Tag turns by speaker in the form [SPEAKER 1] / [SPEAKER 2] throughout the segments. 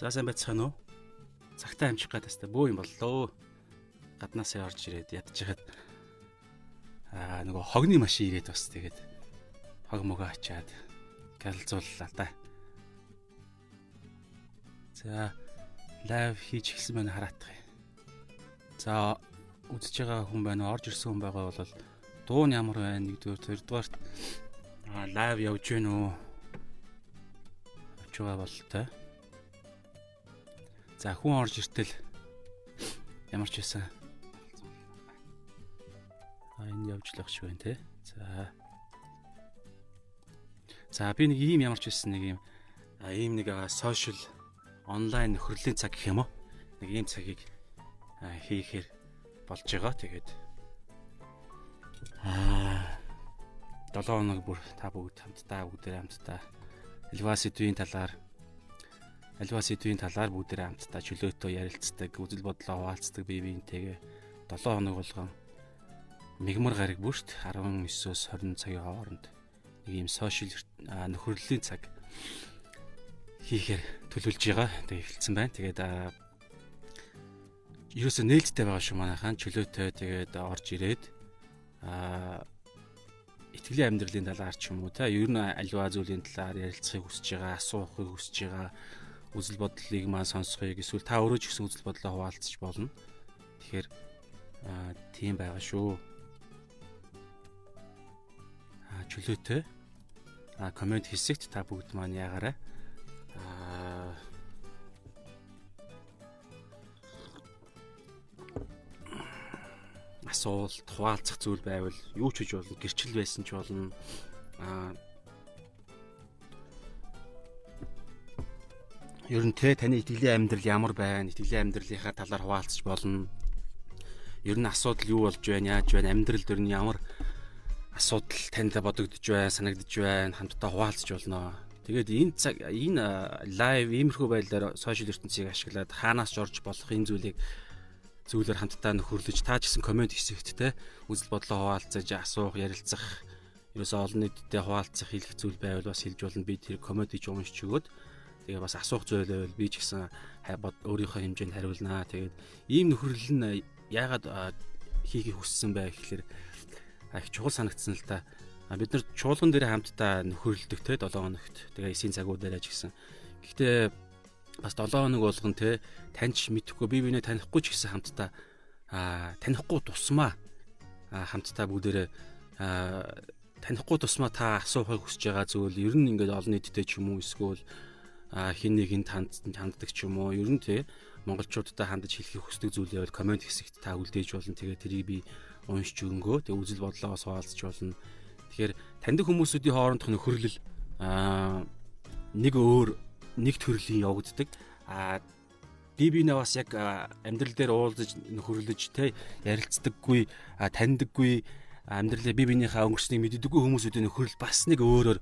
[SPEAKER 1] За сайн байцгаана уу? Цагтаа амжих гад таста бөө юм боллоо. Гаднаасаа орж ирээд ядчихад аа нөгөө хогны машин ирээд бас тэгээд хог мөгөө ачаад галзууллаа та. За лайв хийж эхэлсэн байна хараатах. За үзэж байгаа хүн байна орж ирсэн хүн байгаа бол дуу нь ямар байна нэгдүгээр хоёрдугаарт аа лайв явж гэнэ үү? Явж байгаа бол та. За хүн орж иртэл ямар ч байсан. А энэ явж л ах шиг байна те. За. За би нэг ийм ямар ч байсан нэг ийм ийм нэг сошиал онлайн нөхрөлийн цаг гэх юм уу? Нэг ийм цагийг хийхээр болж байгаа. Тэгээд аа 7 хоног бүр та бүгд хамтдаа бүгдээ хамтдаа Эльвас сэдвийн талаар альва сэдвийн талаар бүгдээ хамтдаа чөлөөтэй ярилцдаг, үзэл бодлоо хуваалцдаг бие биентэйгээ 7 хоног болгон мигмар гараг бүрт 19-өөс 20 цагийн хооронд нэг юм сошиал нөхөрлөлийн цаг хийхээр төлөвлөж байгаа. Тэгээ эхэлсэн байна. Тэгээд ерөөсөө нээлттэй байгаа шүү манайхан чөлөөтэй тэгээд орж ирээд аа итгэлийн амьдралын талаар ч юм уу та ер нь альва зүйлийн талаар ярилцахыг хүсэж байгаа, асуухыг хүсэж байгаа үзэл бодлыг маань сонсхойг эсвэл та өөрөө ч гэсэн үзэл бодлоо хуваалцаж болно. Тэгэхээр аа тийм байгаа шүү. Аа чөлөөтэй аа комент хэсэгт та бүгд маань яагаарай. Аа асуулт хуваалцах зүйл байвал юу ч хийж болно, гэрчил байсан ч болно. Аа Ер нь те таны итгэлийн амьдрал ямар байна? Итгэлийн амьдралынхаа талаар хуваалцаж болно. Ер нь асуудал юу болж байна? Яаж байна? Амьдрал дээр нь ямар асуудал танд бодогдож байна, санагдж байна? Хамтдаа хуваалцаж болно. Тэгээд энэ цаг энэ лайв иймэрхүү байдлаар сошиал ертөнцийг ашиглаад хаанаас ч орж болох энэ зүйлийг зүйлээр хамтдаа нөхөрлөж та ч гэсэн комент хэсэгт те үзэл бодлоо хуваалцаж асуух, ярилцах ерөөсөө олон нийтэд хуваалцах хэлэх зүйл байвал бас хэлж болно. Би тэр комент хийж уншиж өгөөд Тэгээ бас асуух зүйл байвал би ч гэсэн өөрийнхөө хэмжээнд хариулнаа. Тэгээд ийм нөхөрлөл нь яагаад хийхийг хүссэн бай гэхэлэр их чухал санагдсан л та. Бид нар чуулган дээр хамтдаа нөхөрлөдөг те 7 хоногт. Тэгээ эсийн цагуудаараа ч гэсэн. Гэхдээ бас 7 хоног болгон те таньч мэдхгүй би бинээ танихгүй ч гэсэн хамтдаа танихгүй тусмаа хамтдаа бүгдээрээ танихгүй тусмаа та асуухыг хүсэж байгаа зүйл ер нь ингээд олон нийтэд ч юм уу эсвэл хин нэгэнд ханддаг ч юм уу? Ер нь тий монголчуудтай хандаж хэлхийг хүсдэг зүйл явал комент хэсэгт та үлдээж болно. Тэгээ тэрийг би уншиж өнгөө тэгээ үзэл бодлоо хуваалцж болно. Тэгэхээр таньдаг хүмүүсүүдийн хоорондох нөхөрлөл. Аа нэг өөр нэг төрлийн явагддаг. Аа би бинээ бас яг амьдрал дээр уулзаж нөхөрлөж те ярилцдаггүй таньдаггүй амьдралаа би бинийхээ өнгөрснийг мэддэггүй хүмүүсүүдийн нөхөрлөл бас нэг өөрөөр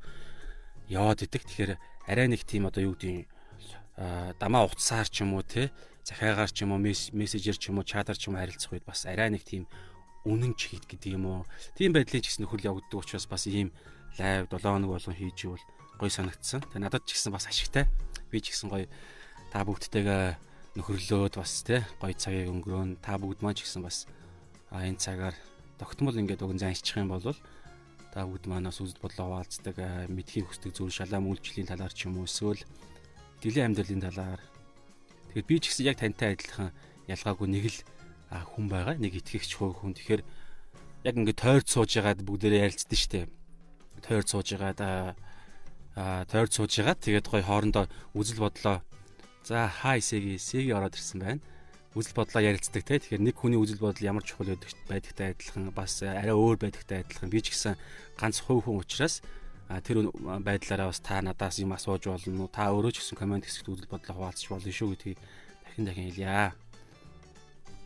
[SPEAKER 1] яваад идэг. Тэгэхээр арай нэг тийм одоо юу гэдэг дамаа утсаар ч юм уу те захиагаар ч юм уу мессежээр ч юм уу чатаар ч юм уу харилцах үед бас арай нэг тийм үнэн ч хийд гэдэг юм уу тийм байдлын ч гэсэн нөхөрл явагддаг учраас бас ийм лайв 7 хоног болгон хийж ивэл гоё санагдсан. Тэгээ надад ч гэсэн бас ашигтай. Би ч гэсэн гоё та бүгдтэйгээ нөхөрлөөд бас те гоё цагийг өнгөрөөн та бүгд маань ч гэсэн бас энэ цагаар тогтмол ингээд уг заншчих юм бол та бүгд манаас үзэл бодлоо хуваалцдаг мэдхийг хүсдэг зүйл шалаа мүүлжлийн талаар ч юм уу эсвэл итгэлийн амьдралын талаар. Тэгээд би ч гэсэн яг тантай адилхан ялгаагүй нэг л хүн байгаа. Нэг итгэгч хүн. Тэгэхээр яг ингээд тойрд сууж байгаад бүгдээрээ ярилцдаг штеп тойрд сууж байгаад а тойрд сууж байгаад тэгээд гой хоорондоо үзэл бодлоо. За хай сэги сэги ороод ирсэн байна үзэл бодлоо ярилцдаг те. Тэгэхээр нэг хүний үзэл бодол ямар чухал байдагтай адилхан бас арай өөр байдагтай адилхан би ч гэсэн ганц хувь хүн учраас тэр байдлаараа бас та надаас юм асууж болно. Та өөрөө ч гэсэн комент хэсэгт үзэл бодлоо хуваалцах болно шүү гэдгийг дахин дахин хэлье.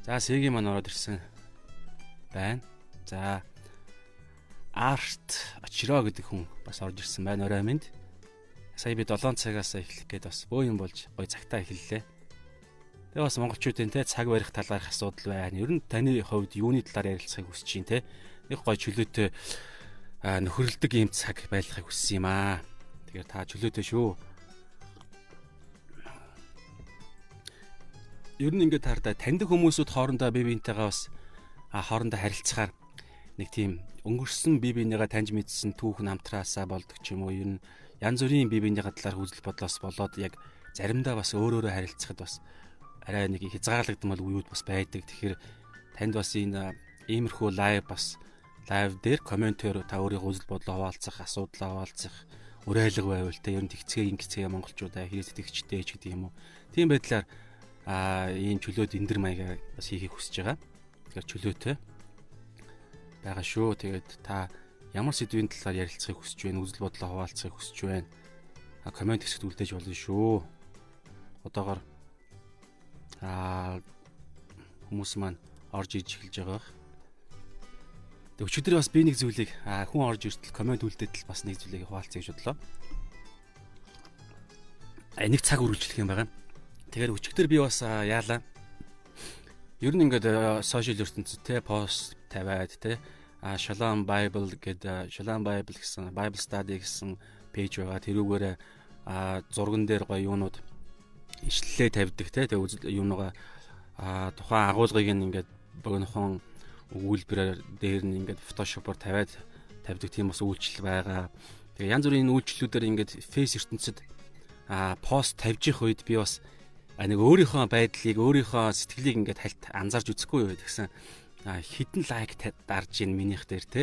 [SPEAKER 1] За Сэгийн маань ороод ирсэн байна. За Арт очроо гэдэг хүн бас орж ирсэн байна. Орой минь. Сая би 7 цагаас эхлэх гээд бас бөө юм болж гой цагтаа эхэллээ. Тэгээ бас монголчуудын те цаг барих талаарх асуудал байна. Ер нь таны хувьд юуны талаар ярилцахыг хүсэж чинь те. Нэг гой чөлөөтэй нөхөрлөдөг юм цаг байлгахыг хүссэн юм аа. Тэгэхээр та чөлөөтэй шүү. ер нь ингээд таарда таньдаг хүмүүсүүд хоорондоо бие биентэйгээ бас хоорондоо харилцахаар нэг тийм өнгөрсөн бие биенийгээ таньж мэдсэн түүх намтраасаа болдог ч юм уу ер нь янз бүрийн бие биенийхээ талаар хүзэл бодлоос болоод яг заримдаа бас өөр өөрө харилцахад бас арай нэг хязгаарлагдмал үеуд бас байдаг. Тэгэхээр танд бас энэ иймэрхүү лайв бас лайв дээр комментээр та өөрийнхөө үзэл бодлоо хуваалцах, асуудлаа хуваалцах, уриалга байвал те ер нь тэгцгээ ингэцгээ монголчуудаа хэрэгс итгэгчтэй ч гэдэг юм уу. Тийм байдлаар а ийм чөлөөт эндэр маягаар бас хийхийг хүсэж байгаа. Тэгэхээр чөлөөтэй байгаа шүү. Тэгээд та ямар сэдвийн талаар ярилцахыг хүсэж байна, үзэл бодлоо хуваалцахыг хүсэж байна. А комент хэсэгт үлдээж болно шүү. Одоогоор а хүмүүс маань орж иж эхэлж байгаа. Тэг өчигдөр бас би нэг зүйлийг хүн орж иртэл комент үлдээтэл бас нэг зүйлийг хуваалцъя гэж бодлоо. А нэг цаг үргэлжлэх юм байгаа. Тэгэхээр өчигдөр би бас яалаа Ер нь ингээд сошиал ертөнцид те пост тавиад те Shalom Bible гэдэг Shalom Bible гэсэн Bible Study гэсэн пэйж байгаа. Тэрүүгээр зурган дээр гоё юунууд ишлэлээ тавьдаг те. Тэгээ юунуугаа тухайн агуулгыг ингээд богинохон өгүүлбэрээр дээр нь ингээд фотошопоор тавиад тавьдаг тийм бас үйлчлэл байгаа. Тэгээ янз бүрийн үйлчлэлүүдээр ингээд фейс ертөнцид а пост тавьж их үед би бас нэг өөрийнхөө байдлыг өөрийнхөө сэтгэлийг ингээд хальт анзаарч үзэхгүй юу гэсэн хідэн лайк дарж ийн минийх дээр те.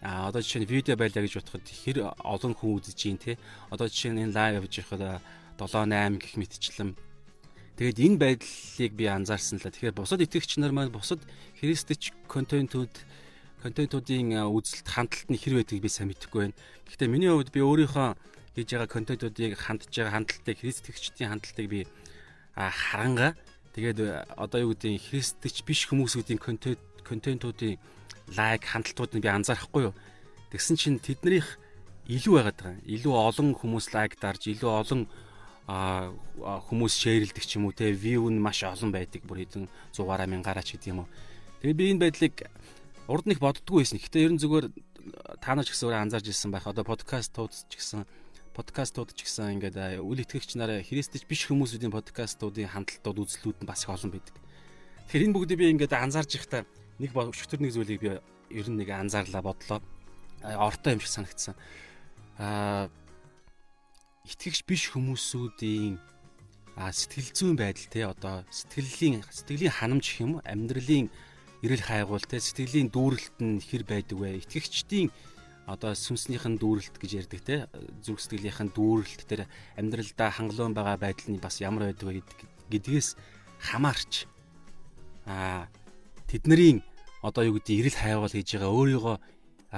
[SPEAKER 1] А одоо жишээ нь видео байлаа гэж бодоход хэр олон хүн үзэж гин те. Одоо жишээ нь энэ лайв явж байхад 7 8 гэх мэтчлэн тэгээд энэ байдлыг би анзаарсан л да тэгэхээр бусад итгэгч нар маань бусад христч контентууд контентуудын үзэлт хандлт нь хэр байдгийг би сайн мэдэхгүй байна гэхдээ миний хувьд би өөрийнхөө хийж байгаа контентуудыг хандж байгаа хандлтыг христчдийн хандлтыг би харанга тэгээд одоо юу гэдэг христч биш хүмүүсүүдийн контент контентуудын лайк хандлтууд нь би анзаарахгүй юу. Тэгсэн чинь тэднэрийнх илүү байгаад байгаа. Илүү олон хүмүүс лайк дарж, илүү олон хүмүүс шеэрлдэг ч юм уу те вью нь маш олон байдаг. Бүр хэдэн 100-аараа мянгаараа ч гэдэг юм уу. Тэгээд би энэ байдлыг урд нэг боддггүй байсан. Гэтэ ерэн зүгээр та нар ч гэсэн өөрөө анзаарч ирсэн байх. Одоо подкастууд ч гэсэн подкастууд ч гэсэн ингээд үл итгэгч нараа христч биш хүмүүсүүдийн подкастуудын хандлтууд үзлүүд нь бас их олон байдаг. Тэгэхээр энэ бүгдийг би ингээд анзаарч ихтаа нэг өчтөр нэг зүйлийг би ер нь нэг анзаарлаа бодлоо. Ортой юм шиг санагдсан. Аа итгэгч биш хүмүүсүүдийн а сэтгэл зүйн байдал те одоо сэтгэлийн сэтгэлийн ханамж гэх юм уу? Амьдралын эрэл хайгуул те сэтгэлийн дүүрэлт нь хэр байдаг вэ? Итгэгчдийн одоо сүнснийхэн дүүрэлт гэж ярьдаг те зүрх сэтгэлийнхэн дүүрэлт тэр амьдралдаа хангалуун байгаа байдал нь бас ямар байдаг вэ гэдгээс хамаарч а тэднэрийн одоо юу гэдэг эрэл хайвал хийж байгаа өөрийгөө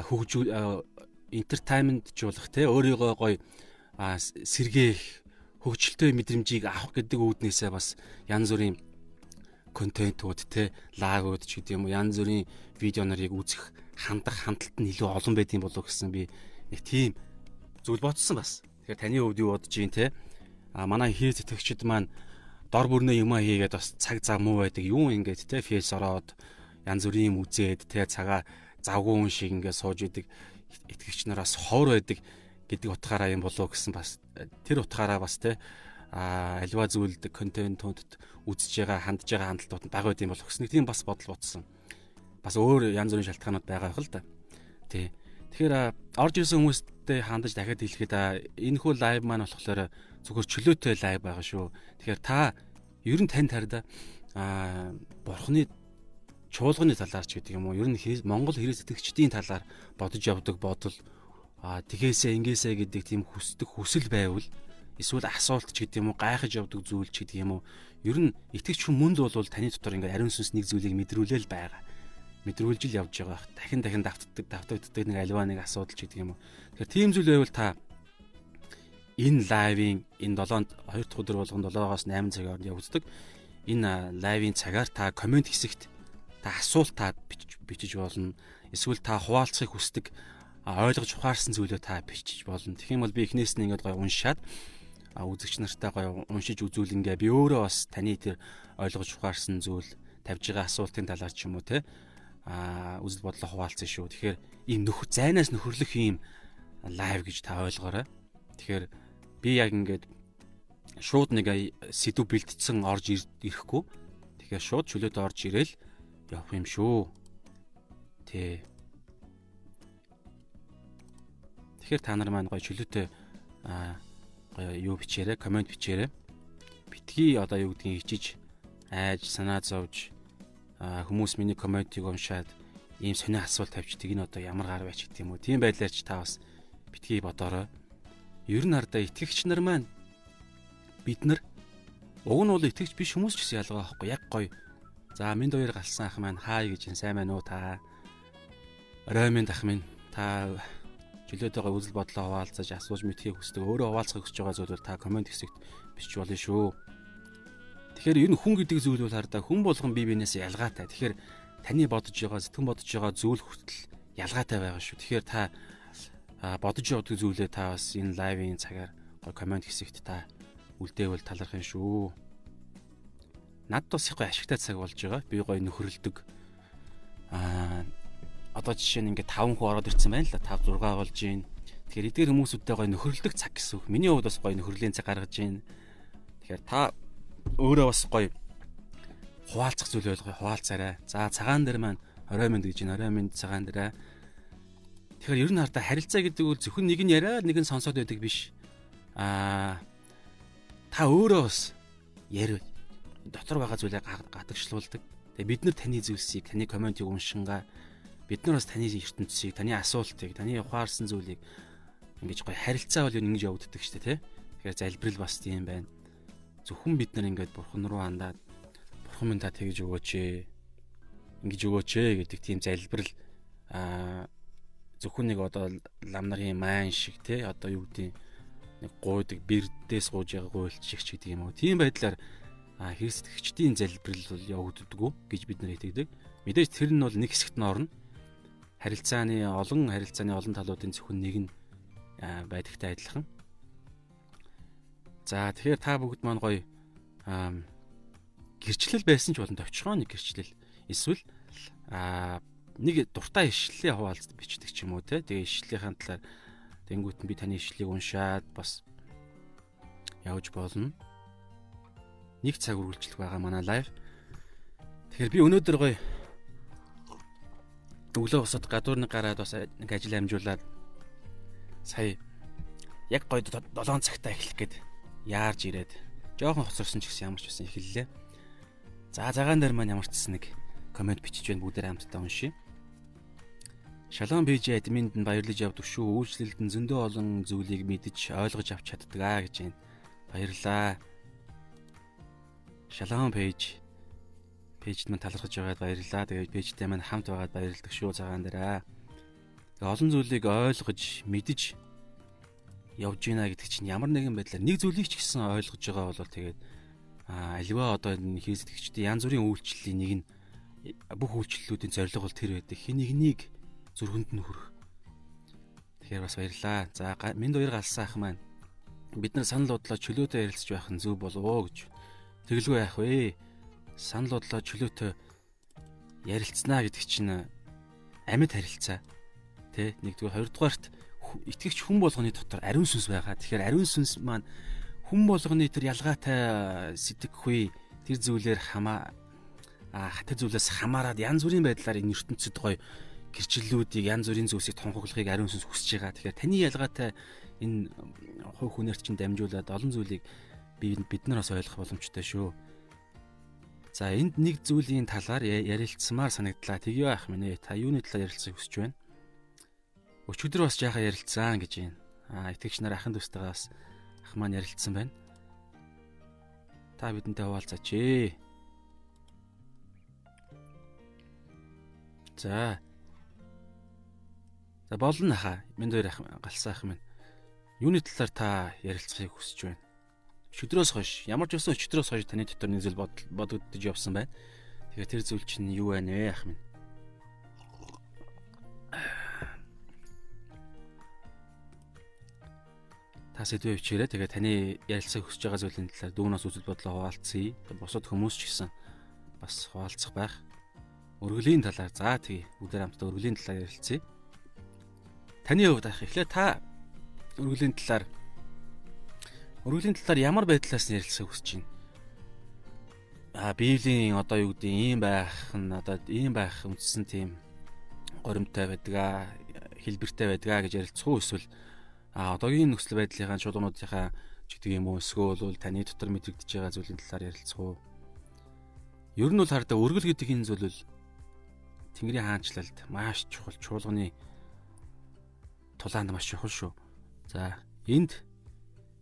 [SPEAKER 1] хөгжүүл entertainment жуулах те өөрийгөө гоё сэргээх хөгжилтэй мэдрэмжийг авах гэдэг үүднээсээ бас янз бүрийн контентууд те лагууд ч гэдэм юм янз бүрийн видео нарыг үзэх хандах хандлт нь илүү олон байдığım болов гэсэн би нэг тийм зүйл бодсон бас. Тэгэхээр таны хувьд юу бодож юм те? А манай хээ зэтгэгчд маань дор бүрнээ юм хийгээд бас цаг зав муу байдаг. Юу ингээд те фейс ороод янз бүрийн юм үзээд те цагаа завгүй хүн шиг ингээд сууж идэг итгэгч нараас ховор байдаг гэдэг утгаараа юм болов гэсэн бас тэр утгаараа бас те а альва зүйлд контентууд үзэж байгаа хандж байгаа хандлтууд нь бага байд юм болох гэсэн тийм бас бодол бодсон бас өөр янз бүрийн шалтгаанууд байгаа байх л да. Тий. Тэгэхээр орж ирсэн хүмүүстэй хандаж дахиад хэлэхэд энэ хүү лайв маань болохоор зүгээр чөлөөтэй лайв байгаа шүү. Тэгэхээр та ер нь тань тарда а бурхны чуулганы талаар ч гэдэг юм уу ер нь Монгол хэрэгс итгэгчдийн талаар бодож явдаг бодол а тгээсээ ингээсээ гэдэг тийм хүсдэг хүсэл байвал эсвэл асуулт ч гэдэг юм уу гайхаж явдаг зүйл ч гэдэг юм уу ер нь итгэгч хүн мөнд бол таны дотор ингээд ариун сүнс нэг зүйлийг мэдрүүлээл байгаа мэдрүүлж ил явж байгаа. Дахин дахин давтдаг, давтагддаг нэг альва нэг асуудал ч гэдэг юм уу. Тэгэхээр тийм зүйл байвал та энэ лайвын энэ 7-нд 2 дахь өдөр болгон 7-оос 8 цагийн хооронд явагддаг. Энэ лайвын цагаар та комент хэсэгт та асуулт та бичиж болно. Эсвэл та хуваалцахыг хүсдэг ойлгож ухаарсан зүйлөө та бичиж болно. Тэгэх юм бол би эхнээс нь ингээд гой уншаад үзэгч нартай гой уншиж үзүүлэнгээ би өөрөө бас таны тэр ойлгож ухаарсан зүйл тавьж байгаа асуултын талаар ч юм уу те а үзэл бодлоо хуваалцсан шүү. Тэгэхээр ийм нөх зайнаас нөхөрлөх ийм лайв гэж та ойлгоорой. Тэгэхээр би яг ингээд шууд нэг сэдв бэлтцсэн орж ирэхгүй Тэгэхээр шууд чөлөөд орж ирээл явах юм шүү. Тэ. Тэгэхээр та нар маань гоё чөлөөтэй гоё юу бичээрэй, комент бичээрэй. Битгий одоо юу гэдгийг хичиж айж санаа зовж хүмүүс миний комментиг уншаад ийм сони асуулт тавьчихдаг энэ одоо ямар гар байж гэдэг юм уу. Тийм байдлаар ч та бас битгий бодоорой. Ер нь ардаа итгэгч нар маань бид нар уг нь бол итгэгч биш хүмүүс ч гэсэн ялгаа байхгүй яг гоё. За минь хоёр галсан ах маань хаа гэж сайн байна уу та. Орой минь ах минь та чөлөөтэйгээ үзэл бодлоо хуваалцаж асууж мэдхийг хүсдэг. Өөрөө хуваалцахыг хүсэж байгаа зүйлээр та комент хэсэгт бичиж болно шүү. Тэгэхээр нь хүн гэдэг зүйл бол хардаа хүн болгон бие биенээс ялгаатай. Тэгэхээр таны бодож байгаа сэтгэн бодож байгаа зүйл хүртэл ялгаатай байгаа шүү. Тэгэхээр та бодож явдаг зүйлээ та бас энэ лайвын цагаар гой комент хэсэгт та үлдээвэл талархах юм шүү. Над бас их гой ашигтай цаг болж байгаа. Би гой нөхөрлөдөг. Аа одоо жишээ нь ингээд 5 хүн ороод ирсэн байна л да. 5 6 болж гин. Тэгэхээр эдгээр хүмүүсүүдтэй гой нөхөрлөдөг цаг гэсэн үг. Миний хувьд бас гой нөхөрлийн цаг гаргаж гин. Тэгэхээр та өөрөө бас гоё хуваалцах зүйл ойлгоо хуваалцаарай. За цагаан дээр маань орой минь гэж байна. Орой минь цагаан дээр. Тэгэхээр ер нь хардаа харилцаа гэдэг бол зөвхөн нэг нь яриа нэг нь сонсоод байдаг биш. Аа та өөрөө бас яри дотор байгаа зүйлээ гадагшлуулдаг. Тэгээ бид нар таны зүйлсийг, таны комментиг уншингаа бид нар бас таны ертөнцийг, таны асуултыг, таны ухаарсан зүйлийг ингэж гоё харилцаа бол ингэж явагддаг шүү дээ, тэ. Тэгэхээр залбирал бас тийм байна. Зөвхөн бид нар ингээд бурхан руу хандаад бурхан минь та тэгж өгөөч ээ ингэж өгөөч ээ гэдэг тийм залбирал аа зөвхөн нэг одоо ламнарын маань шиг те одоо юу гэдэг нэг гуйдаг бэрдээс гууж байгаа гуйлчигч гэдэг юм уу? Тийм байдлаар христэгчдийн залбирал бол явагддаггүй гэж бид нар итгэдэг. Мэдээж тэр нь бол нэг хэсэгт нь орно харилцааны олон харилцааны олон талуудын зөвхөн нэг нь байдагтай адилхан За тэгэхээр та бүгд маань гоё гэрчлэл байсан ч болон товчхон нэг гэрчлэл эсвэл нэг дуртай ишлэлийн хуваалцад бичдэг ч юм уу те тэгээ ишлэлийнхаа талаар тэнгуут нь би таны ишлэлийг уншаад бас явж болно. Нэг цаг үргэлжлэх байгаа манай лайв. Тэгэхээр би өнөөдөр гоё өглөө босоод гадуурны гараад бас нэг ажил амжуулаад сая яг гоё 7 цагтаа эхлэх гээд яарж ирээд жоохон хоцорсон ч гэсэн ямар ч байсан эхэллээ. За цагаан дээр маань ямар ч нэг комент бичиж байна бүгдээр хамтдаа уншия. Шалом биж админд нь баярлаж явдаг шүү. Үйлчлэлд нь зөндөө олон зүйлийг мэдж ойлгож авч чаддаг аа гэж байна. Баярлаа. Шалом пэйж. Пэйжд маань талархаж байгаад баярлаа. Тэгээд пэйжтэй маань хамт байгаад баярлдаг шүү цагаан дээр. Олон зүйлийг ойлгож, мэдж явж гинэ гэдэг чинь ямар нэгэн байдлаар нэг зүйлийг ч гэсэн ойлгож байгаа бол тэгээд альва одоо энэ хийсдэгчдийн янз бүрийн үйлчлэлийн нэг нь бүх үйлчлэлүүдийн зорилго бол тэр байдаг. Хин нэгнийг зүрхэнд нь хүрэх. Тэгэхээр бас баярлаа. За минь хоёр галсан ах маань бид нар санал бодлоо чөлөөтэй ярилцж байх нь зөв болов оо гэж тэгэлгүй яах вэ? Санал бодлоо чөлөөтэй ярилцсанаа гэдэг чинь амьд харилцаа. Тэ нэгдүгээр хоёрдугаарт итгэгч хүн болгоны дотор ариун сүнс байгаа. Тэгэхээр ариун сүнс маань хүн болгоны тэр ялгаатай сэтгэхгүй тэр зүйлээр хамаа тэр зүйлээс хамаарад янз бүрийн байдлаар энэ ертөнцид гоё гэрчлэлүүдийг янз бүрийн зүйлсийг тунхаглахыг ариун сүнс хүсэж байгаа. Тэгэхээр таны ялгаатай энэ хувь хүнээр чинь дамжуулаад олон зүйлийг бид нар бас ойлгох боломжтой шүү. За энд нэг зүйлийн талаар ярилцсамаар санагдлаа. Тгийо ах минь. Та юуны талаар ярилцахыг хүсэж байна? Өчигдөр бас жаахан ярилцсан гэж байна. Аа итгэгч нар ахын дүүстайгаа бас ах маань ярилцсан байна. Та бидэнтэй хуваалцаач ээ. За. За болно хаа. Минь дээр ах галсан ах минь. Юуны талаар та ярилцахыг хүсэж байна? Өчигдрөөс хойш ямар ч байсан өчигдрөөс хойш таны дотор нэг зүйл бодогдож явсан байна. Тэгэхээр тэр зүйл чинь юу байна вэ ах минь? та сэдвээ бичээрэй. Тэгээ таны ярилцахыг хүсэж байгаа зүйлийн талаар дүүнээс үзэл бодлоо хуваалцъя. Бусад хүмүүс ч гэсэн бас хуваалцах байх. Өргөлийн талаар за тэгье. Бүгдээр хамтдаа өргөлийн талаар ярилцъя. Таны хувьд ах эхлээ та өргөлийн талаар өргөлийн талаар ямар байдлаас ярилцахыг хүсэж байна? а библийн одоо юу гэдэг ийм байх нь одоо ийм байх үндсэн тийм горимтай байдаг а хэлбэртэй байдаг а гэж ярилцах уу эсвэл а одоогийн нөхцөл байдлынхаа чуулгануудынхаа ч гэдэг юм уу эсвэл таны дотор мэдрэгдэж байгаа зүйлийн талаар ярилцах уу ер нь бол хардаа өргөл гэдэг энэ зүйл бол Тэнгэрийн хаанчлалд маш чухал чуулганы тулаанд маш чухал шүү. За энд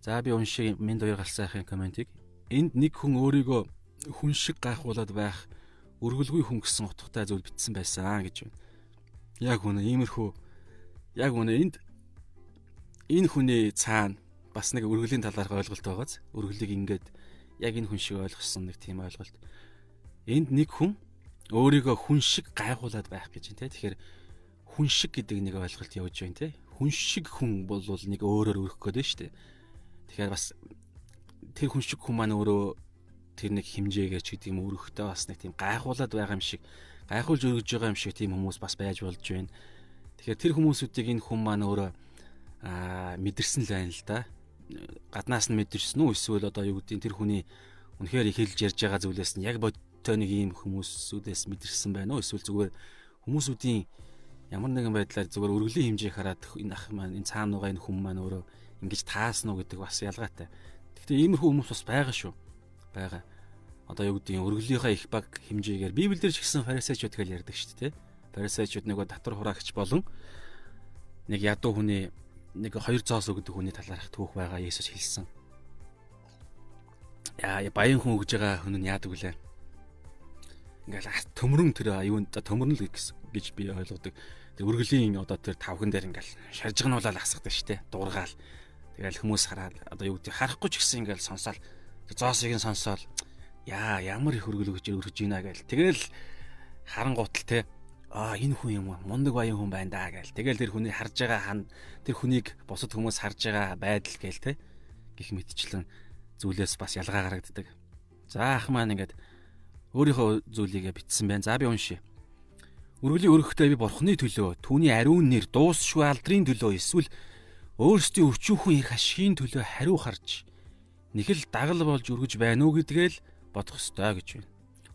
[SPEAKER 1] за би уншиг минь хоёр галсаахын комментиг энд нэг хүн өөрийгөө хүн шиг гайхуулаад байх өргөлгүй хүн гэсэн утгатай зүйл бичсэн байсан гэж байна. Яг үнэ иймэрхүү яг үнэ энд энэ хүний цаана бас нэг өргөлийн талаарх ойлголт байгааз өргөлийг ингээд яг энэ хүн шиг ойлгосон нэг тийм ойлголт. Энд нэг хүн өөрийгөө хүн шиг гайхуулаад байх гэж байна те. Тэгэхээр хүн шиг гэдэг нэг ойлголт явж байна те. Хүн шиг хүн бол нэг өөрөөр өрөх гээд байна шүү дээ. Тэгэхээр бас тэр хүн шиг хүн маань өөрөө тэр нэг хэмжээгээ ч гэдэг юм өргөхтэй бас нэг тийм гайхуулаад байгаа юм шиг гайхуулж өргөж байгаа юм шиг тийм хүмүүс бас байж болж байна. Тэгэхээр тэр хүмүүсүүдийг энэ хүн маань өөрөө аа мэдэрсэн л байна л да. Гаднаас нь мэдэрсэн үү эсвэл одоо юу гэдэг тэр хүний үнэхээр их хэлж ярьж байгаа зүйлээс нь яг бодтой нэг ийм хүмүүсүүдээс мэдэрсэн байна уу эсвэл зүгээр хүмүүсүүдийн ямар нэгэн байдлаар зүгээр өргөлийн хэмжээг хараад энэ ах маань энэ цаана байгаа энэ хүн маань өөрөө ингэж таасан уу гэдэг бас ялгаатай. Гэхдээ иймэрхүү хүмүүс бас байгаа шүү байгаа. Одоо юу гэдэг нь өргөлийнхаа их баг хэмжээгээр Библиэр ч гэсэн фарисеучуд гэж ярьдаг шүү дээ. Фарисеучуд нөгөө татвар хураагч болон нэг ядуу хүний нэг хоёр зоос өгдөг хүний талаарх түүх байгаа Есүс хэлсэн. Яа баян хүн өгж байгаа хүн нь яадаг вүлээ. Ингээл төмрөн тэр юунд төмрөн л гэж би ойлгодог. Тэг өргөлийн одоо тэр тавхан дээр ингээл шаржигнуулаад асгадаг штэ дуургаал. Тэгэл хүмүүс хараад одоо юу гэдэг харахгүй ч гэсэн ингээл сонсоол зоосыг нь сонсоол. Яа ямар их хөргөл өгч өргөж ийна гээл тэгэл харангуутал те а энэ хүн юм мундаг баян хүн байна да гээл тэгэл тэр хүний харж байгаа хан тэр хүнийг бусад хүмүүс харж байгаа байдал гээл те гих мэтчлэн зүйлээс бас ялгаа гарагддаг. За ах маань ингээд өөрийнхөө зүйлийгээ битсэн байна. За би уншия Өргөлийн өргөхтэй би бурхны төлөө түүний ариун нэр дуусшгүй алдрын төлөө эсвэл өөрсдийн өчүүхэн их ашигын төлөө хариу харж нэг л дагал болж өргөж байна уу гэдгээл бодох ёстой гэж байна.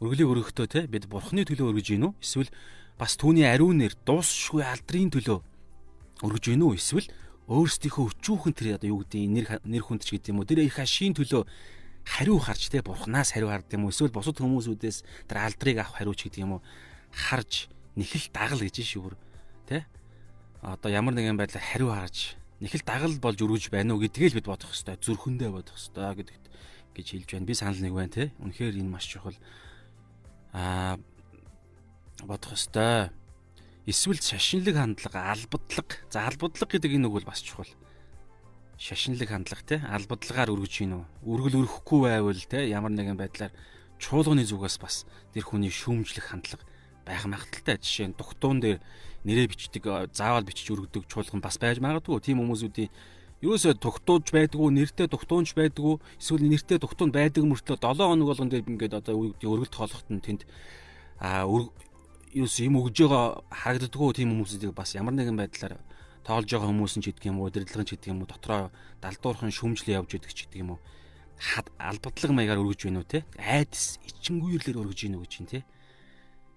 [SPEAKER 1] Өргөлийн өргөхдөө те бид бурхны төлөө өргөж гин үү? Эсвэл бас түүний ариун нэр дуусшгүй алдрын төлөө өргөж гин үү? Эсвэл өөрсдийнхөө өчүүхэн тэр одоо юу гэдэг нэр нэр хүнд ч гэдэг юм уу? Тэр их ашийн төлөө хариу харж те бурхнаас хариу харддаг юм уу? Эсвэл бусад хүмүүсүүдээс тэр алдрыг авах хариу ч гэдэг юм уу? Харж нэхэл дагал гэж шүүр те одоо ямар нэгэн байдлаар хариу харж нэг л дагал болж өргөж байна уу гэдгийг бид бодох хэрэгтэй. Зүрхэндээ бодох хэрэгтэй гэдэгт гэж хэлж байна. Би санал нэг байна те. Үнэхээр энэ маш чухал. Аа бодох хэрэгтэй. Эсвэл шашинлаг хандлага, албадлаг. За албадлаг гэдэг энэ үг бол бас чухал. Шашинлаг хандлага те. Албадлагаар өргөж гин үү? Өргөл өрөхгүй байвал те ямар нэгэн байдлаар чуулганы зүгээс бас тэр хүний шүүмжлэх хандлага байх магадaltaй. Жишээ нь дугтуун дээр нэрээ бичдэг заавал бичиж өргөдөг чуулган бас байж магадгүй. Тийм хүмүүсүүдийн ерөөсөө дугтууж байдгүй, нэртэй дугтуунч байдгүй, эсвэл нэртэй дугтуунд байдаг мөртлөө 7 хоног болгон дээр ингээд одоо өргөлт тоолоход нь тэнд а ерөөс юм өгж байгаа харагддаггүй тийм хүмүүсүүдийг бас ямар нэгэн байдлаар тоолж байгаа хүмүүс ч гэдэг юм уу, удирдлагын ч гэдэг юм уу, дотроо далдуурхан шүмжлээ явж идэг ч гэдэг юм уу. Албадлаг маягаар өргөж гинүү те. Айдас ичингүйрлэр өргөж гинүү гэж юм те.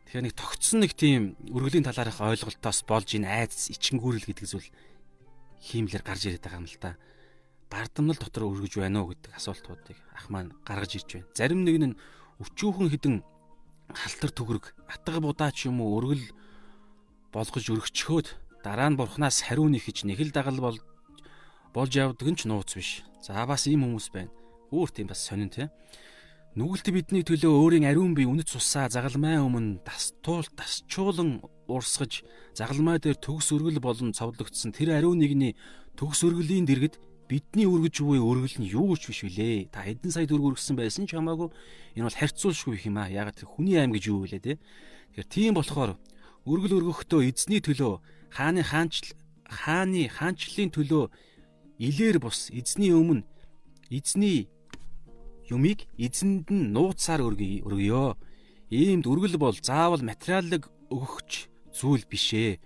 [SPEAKER 1] Тэгэхээр нэг тогтсон нэг тийм өргөлийн талаарх ойлголтоос болж энэ айдас ичингүүрэл гэдэг зүйл хиймлэр гарч ирээд байгаа юм л та. Бардамнал дотор өргөж байна уу гэдэг асуултуудыг ах маань гаргаж ирж байна. Зарим нэг нь өчүүхэн хідэн халтар төгрөг, атга будаа ч юм уу өргөл болгож өргөчхөөд дараа нь бурхнаас хариу нэхэж нэг л дагал бол болж явдаг нь ч нууц биш. За бас ийм хүмүүс байна. Өөр тийм бас сонин тийм. Нүгэлт бидний төлөө өөрийн ариун бие үнэт цусаа загалмай өмнө дастуул дасчуулан урсгаж загалмай дээр төгс өргөл болон цовдлогдсон тэр ариун нэгний төгс өргөлийн дэргэд бидний өргөж буй өргөл нь юу ч биш үлээ. Та хэдэн сая төгрөг өргөсөн байсан ч хамаагүй энэ бол харьцуулшгүй юм аа. Яг тэр хүний аим гэж юу вэ те. Тэгэхээр тийм болохоор өргөл өргөхдөө эзний төлөө хааны хаанчл хааны хаанчлалын төлөө илээр бус эзний өмнө эзний юмыг эзэнд нь нууцаар өргөё. Иймд өргөл бол заавал материалыг өгөхч зүйл бишээ.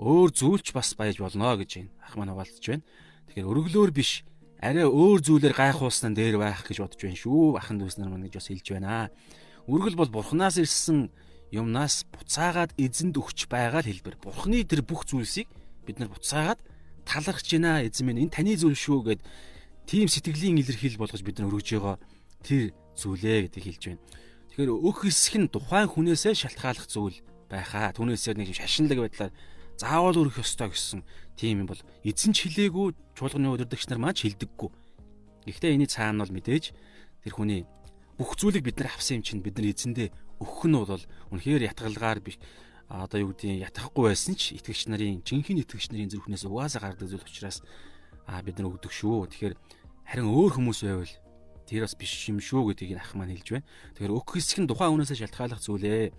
[SPEAKER 1] Өөр зүйлч бас байж болно гэж. Ах маань хуваалцж байна. Тэгэхээр өргөлөөр биш арай өөр зүйлээр гайхуулсан дээр байх гэж бодож байна шүү. Ахын дүүс нар маань гэж бас хэлж байна. Үргэл бол бурхнаас ирсэн юмнаас буцаагаад эзэнд өгч байгаа л хэлбэр. Бурхны тэр бүх зүйлсийг бид нар буцаагаад талархж байна эзэн минь энэ таны зүйл шүү гэд тийм сэтгэлийн илэрхийлэл болгож бид нар өргөж байгаа тэр зүйлээ гэдгийг хэлж байна. Тэгэхээр өөх хэсэг нь тухайн хүнээсээ шалтгааллах зүйл байхаа. Түүнээсээ нэг шашинлаг байдлаар заавал өрөх ёстой гэсэн тийм юм бол эзэн ч хилээгүй чуулганы удирдагч нар маань хилдэггүй. Гэхдээ энэ цаана бол мэдээж тэр хүний бүх зүйлийг бид нар авсан юм чинь бид нар эзэндээ өгөх нь бол үнэхээр ятгалгаар биш одоо юу гэдгийг ятгахгүй байсан ч итгэгч нарын жинхэнэ итгэгч нарын зүрхнээс угаасаа гардаг зүйл учраас а бид нар өгдөг шүү. Тэгэхээр харин өөр хүмүүс байвал тэр бас биш юм шүү гэдгийг ах маань хэлж байна. Тэгэхээр өгөх хэсэг нь тухайн үнээсээ шалтгааллах зүйлээ.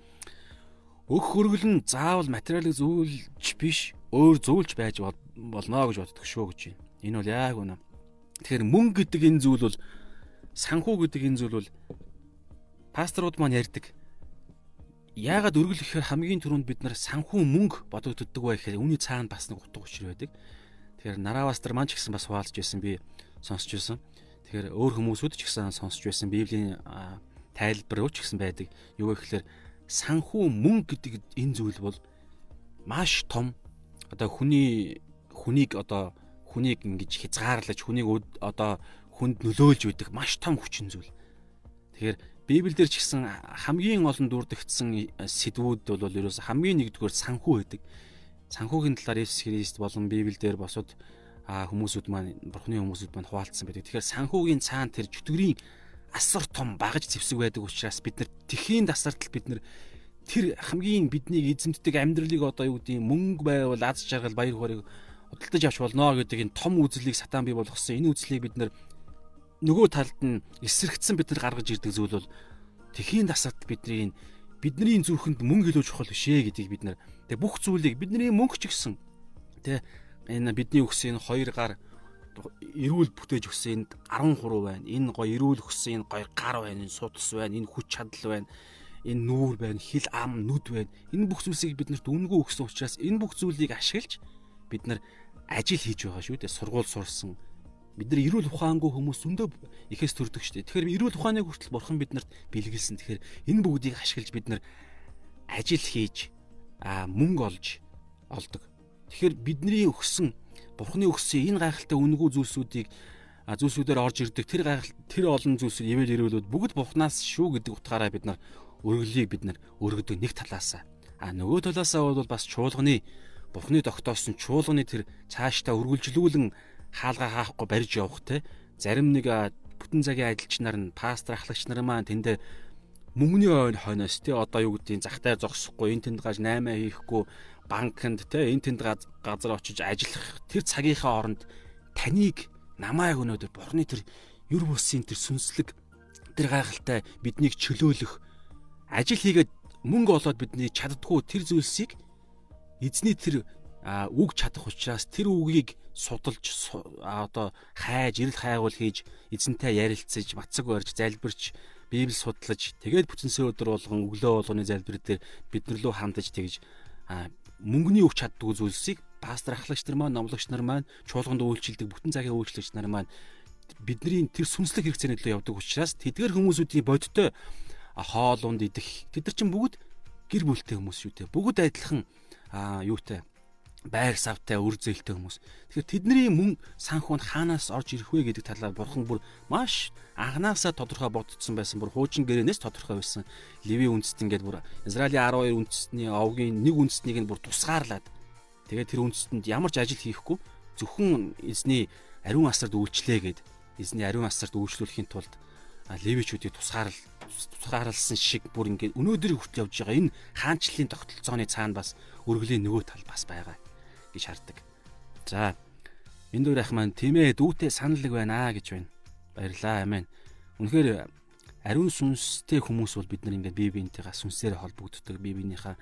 [SPEAKER 1] Өгөх хөргөл нь заавал материалын зүйлч биш, өөр зүйлч байж болно гэж боддог шүү гэж байна. Энэ бол яг үнэ. Тэгэхээр мөнгө гэдэг энэ зүйл бол санхүү гэдэг энэ зүйл бол пасторууд маань ярьдаг. Яагаад өргөл гэхээр хамгийн түрүүнд бид нар санхүү мөнгө бодогддог бай гэхээр үүний цаана бас нэг утга учир байдаг. Тэгэхээр нараа пастор маань ч гэсэн бас хуваалцж байсан би сонсч байсан. Тэгэхээр өөр хүмүүсүүд ч гэсэн сонсч байсан Библийн тайлбар ч гэсэн байдаг. Юу гэхээр санхүү мөнгө гэдэг энэ зүйл бол маш том одоо хүний хүнийг одоо хүнийг ингэж хязгаарлаж хүнийг одоо хүнд нөлөөлж байдаг маш том хүчин зүйл. Тэгэхээр Библиэлд ч гэсэн хамгийн олон дурддагдсан сэдвүүд бол ерөөс хамгийн нэгдүгээр санхүү байдаг. Санхүүгийн талаар Иесус Христ болон Библиэлд босод хүмүүсүүд маань бурхны хүмүүсүүд маань хуваалцсан байдаг. Тэгэхээр санхүүгийн цаана тэр чөтгөрийн асар том багаж зэвсэг байдаг учраас бид нар тэхийн дасартал бид нар тэр хамгийн бидний эзэмддэг амьдралыг одоо юу гэдэг мөнгө байвал аз жаргал баяр хөөргийг худалдаж авч болно гэдэг энэ том үзлийг сатан бий болгосон. Энэ үзлийг бид нар нөгөө талд нь эсрэгдсэн бид нар гаргаж ирдэг зүйл бол тэхийн дасаад бидний бидний зүрхэнд мөнгө илүү чухал биш ээ гэдгийг бид нар тэг бүх зүйлийг бидний мөнгө ч гэсэн тэг энэ бидний өгсөн хоёр гар эрүүл бүтээж өгсөн энд 13 байна. Энэ гоё эрүүл өгсөн энэ гоё гар байна, энэ судас байна, энэ хүч чадал байна. Энэ нүүр байна, хил ам, нүд байна. Энэ бүх зүйлсийг биднэрт үнгүй өгсөн учраас энэ бүх зүйлийг ашиглаж бид нар ажил хийж байгаа шүү дээ. Сургууль сурсан, бид нар эрүүл ухаангүй хүмүүс зөндөө ихээс төрдөг шүү дээ. Тэгэхээр эрүүл ухааны хүртэл бурхан биднэрт бэлгэлсэн. Тэгэхээр энэ бүгдийг ашиглаж бид нар ажил хийж мөнгө олж олдог. Тэгэхээр бидний өгсөн бурханы өгсөн энэ гайхалтай үнэгүй зүйлсүүдийг зүйлсүүдээр орж ирдэг тэр гайхал тэр олон зүйлсүүд ивэл ирүүлүүд бүгд бурхнаас шүү гэдэг утгаараа бид нар өргөлийг бид нар өргөдөг нэг талаасаа. А нөгөө талаасаа бол бас чуулганы бурхны тогтоосон чуулганы тэр цаашдаа өргөлжлүүлэн хаалга хаахгүй барьж явах те зарим нэг бүтэн цагийн ажилч нар нь пастор ахлагч нар маань тэндээ мөнгөний ойн хойноос те одоо юу гэдгийг захтай зогсохгүй энэ тэнд гаж 8 хийхгүй банкнд те энэ тэнд газар очиж ажиллах тэр цагийнхаа оронд таныг намайг өнөөдөр бурхны тэр юр бусын тэр сүнслэг тэр гайхалтай биднийг чөлөөлөх ажил хийгээд мөнгө олоод бидний чаддгүй тэр зүйлсийг эзний тэр үг чадах учраас тэр үгийг судалж одоо хайж ирэл хайгуул хийж эзэнтэй ярилцаж мацаг барьж залбирч библ судлаж тэгээд бүтэнсээ өдөр болгон өглөө болгоны залбир дээр биднэр лөө хандаж тэгж мөнгөний үг чаддгүй зүйлсийг пастор ахлагч нар маань номлогч нар маань чуулганд үйлчилдэг бүтэн цагийн үйлчлэгч нар маань бидний тэр сүнслэг хэрэгцээний төлөө явдаг учраас тэдгэр хүмүүсүүдийн бодтой хоол унд идэх. Тэд нар чинь бүгд гэр бүлтэй хүмүүс шүү дээ. Бүгд адилхан юутай байр савтай үр зээлтэй хүмүүс. Тэгэхээр тэдний мөн санхунд хаанаас орж ирэх вэ гэдэг талаар бурхан бүр маш анханасаа тодорхой бодсон байсан. Бүр хуучин гэрээнээс тодорхой байсан. Леви үндэст ингээд бүр Израилийн 12 үндэстний овгийн нэг үндэстнийг нь бүр тусгаарлаад тэгээд тэр үндэстэнд ямар ч ажил хийхгүй зөвхөн эзний ариун асарт үйлчлээ гэд эзний ариун асарт үйлчлүүлэхийн тулд левичүүдийг тусгаарлал тусгаарлсан шиг бүр ингээд өнөөдөр хүртэл явж байгаа энэ хаанчлалын тогтолцооны цаана бас өргөлийн нөгөө тал бас байгаа гэж харддаг. За энэ дөр ах маань тийм ээ дүүтэй саналэг байна гэж байна. Баярлаа амин. Үнэхээр ариун сүнстэй хүмүүс бол бид нар ингээд бие биентэйгээ сүнсээр холбогддог. Бие биенийхээ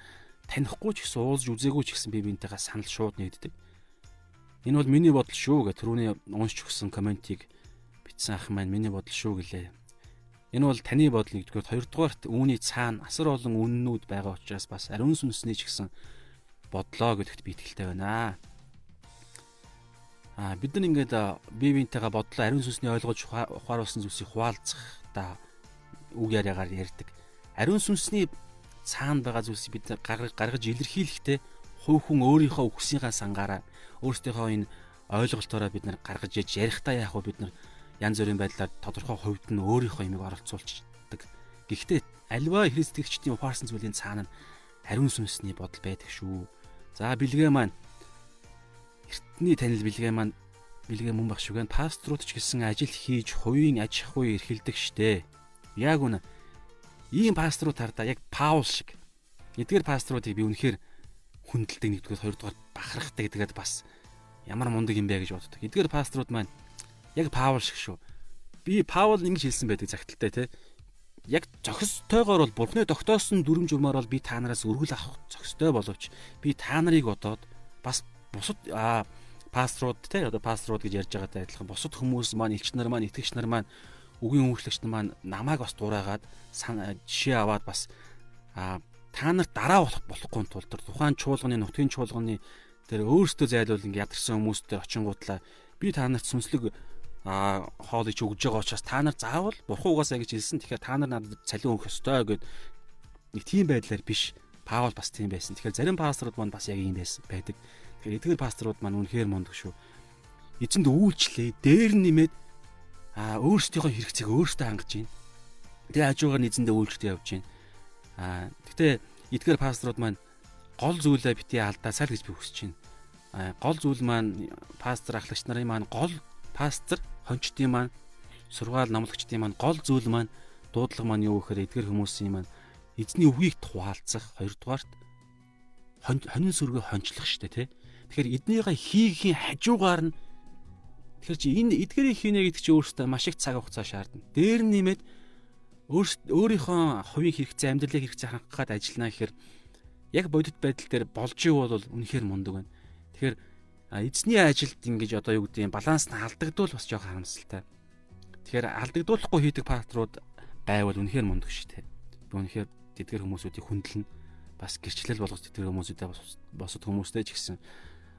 [SPEAKER 1] танихгүй ч гэсэн уулзж үзээгүй ч гэсэн бие биентэйгээ санал шууд нэгддэг. Энэ бол миний бодол шүү гэх түрүүний уншиж өгсөн комментиг бичсэн ах маань миний бодол шүү гэлээ. Энэ бол таны бодол нэгдүгээр хоёрдугаарт үүний цаана асар олон үннүүд байгаа учраас бас ариун сүнсний ч гэсэн бодлоо гэдэгт би итгэлтэй байна. Аа бид нар ингээд бие биентэйгээ бодлоо ариун сүнсний ойлгож ухааруулсан зүйлсийг хуваалцах да үг яриагаар ярьдаг. ариун сүнсний цаана байгаа зүйлсийг бид гаргаж илэрхийлэхдээ хувь хүн өөрийнхөө үгсийнхаа сангаараа өөрсдийнхөө энэ ойлголтоороо бид нар гаргаж яж ярихдаа вэ бид нар янз бүрийн байдлаар тодорхой хувьд нь өөрийнхөө имийг оролцуулдаг. Гэхдээ альва христэгчдийн ухаарсан зүйлийн цаана ариун сүнсний бодол байдаг шүү. За бэлгээ маань эртний танил бэлгээ маань бэлгээ мөн баг шүгэн пасторууд ч гэсэн ажил хийж хувийн аж ахуй эрхэлдэг штэ. Яг үнэ. Ийм пасторууд хардаа яг Паул шиг. Эдгээр пасторуудыг би үнэхээр хүндэлдэг нэгдүгээр хоёрдугаар бахархдаг гэдгээд бас ямар мундаг юм бэ гэж боддог. Эдгээр пасторууд маань яг Паул шиг шүү. Би Паул ингэж хэлсэн байдаг загталтай те. Яг зохистойгоор бол Бурхны тогтоосон дүрм журмаар бол би та нараас өргөл авах зохистой боловч би та нарыг одоод бас бусад аа пасторууд те одоо пасторууд гэж ярьж байгаатай адилхан бусад хүмүүс маань элч нар маань итгэгч нар маань үгийн үйлчлэгч нар маань намайг бас дураагаад жишээ аваад бас а та нарт дараа болох болохгүй тулд тухайн чуулганы нутгийн чуулганы тэр өөрсдөө зайлуул ингэ ядарсан хүмүүстэй очингуудлаа би та нарт сүнслэг а хоолыг өгж байгаа учраас та нар заавал бурхан угаасаа гэж хэлсэн тэгэхээр та нар надад цалин өгөх ёстой гэд нэг тийм байдлаар биш Паул бас тийм байсан. Тэгэхээр зарим пасторууд маань бас яг ийм байсан байдаг. Тэгэхээр эдгээр пасторууд маань үнэхээр мундаг шүү. Эзэнд үйлчлээ, дээр нэмээд аа өөрсдийнхөө хэрэгцээг өөртөө хангаж байна. Тэгээ хажуугаар нь эзэндээ үйлчлээ явж байна. Аа гэхдээ эдгээр пасторууд маань гол зүйлээ бити алдаасаа л гэж би хүсэж байна. Аа гол зүйл маань пастор ахлагч нарын маань гол пастор хончдын маань сургаал номлогчдын маань гол зүйл маань дуудлага маань юу гэхээр эдгээр хүмүүсийн маань эзний үгийг тухаалцах хоёрдугаарт хонин сүргээ хончлох штэ тий Тэгэхээр эднийгээ хийхийн хажуугаар нь Тэгэхээр чи энэ эдгэрийг хийнэ гэдэг чи өөрөөсөө маш их цаг хугацаа шаардна. Дээр нь нэмээд өөрийнхөө хувийн хэрэгцээ, амьдралын хэрэгцээ хангах гад ажиллана гэхээр яг бодит байдал дээр болж ивэл бол үнэхээр мундаг байна. Тэгэхээр эзний ажилд ингэж одоо юу гэдэг юм баланс нь алдагдвал бас жоох харамсалтай. Тэгэхээр алдагдуулахгүй хийдэг патрууд байвал үнэхээр мундаг шүү дээ. Би үнэхээр тэдгэр хүмүүсүүдийг хүндэлнэ. Бас гэрчлэл болгож тэдгэр хүмүүсүүдээ босод хүмүүстэй ч гэсэн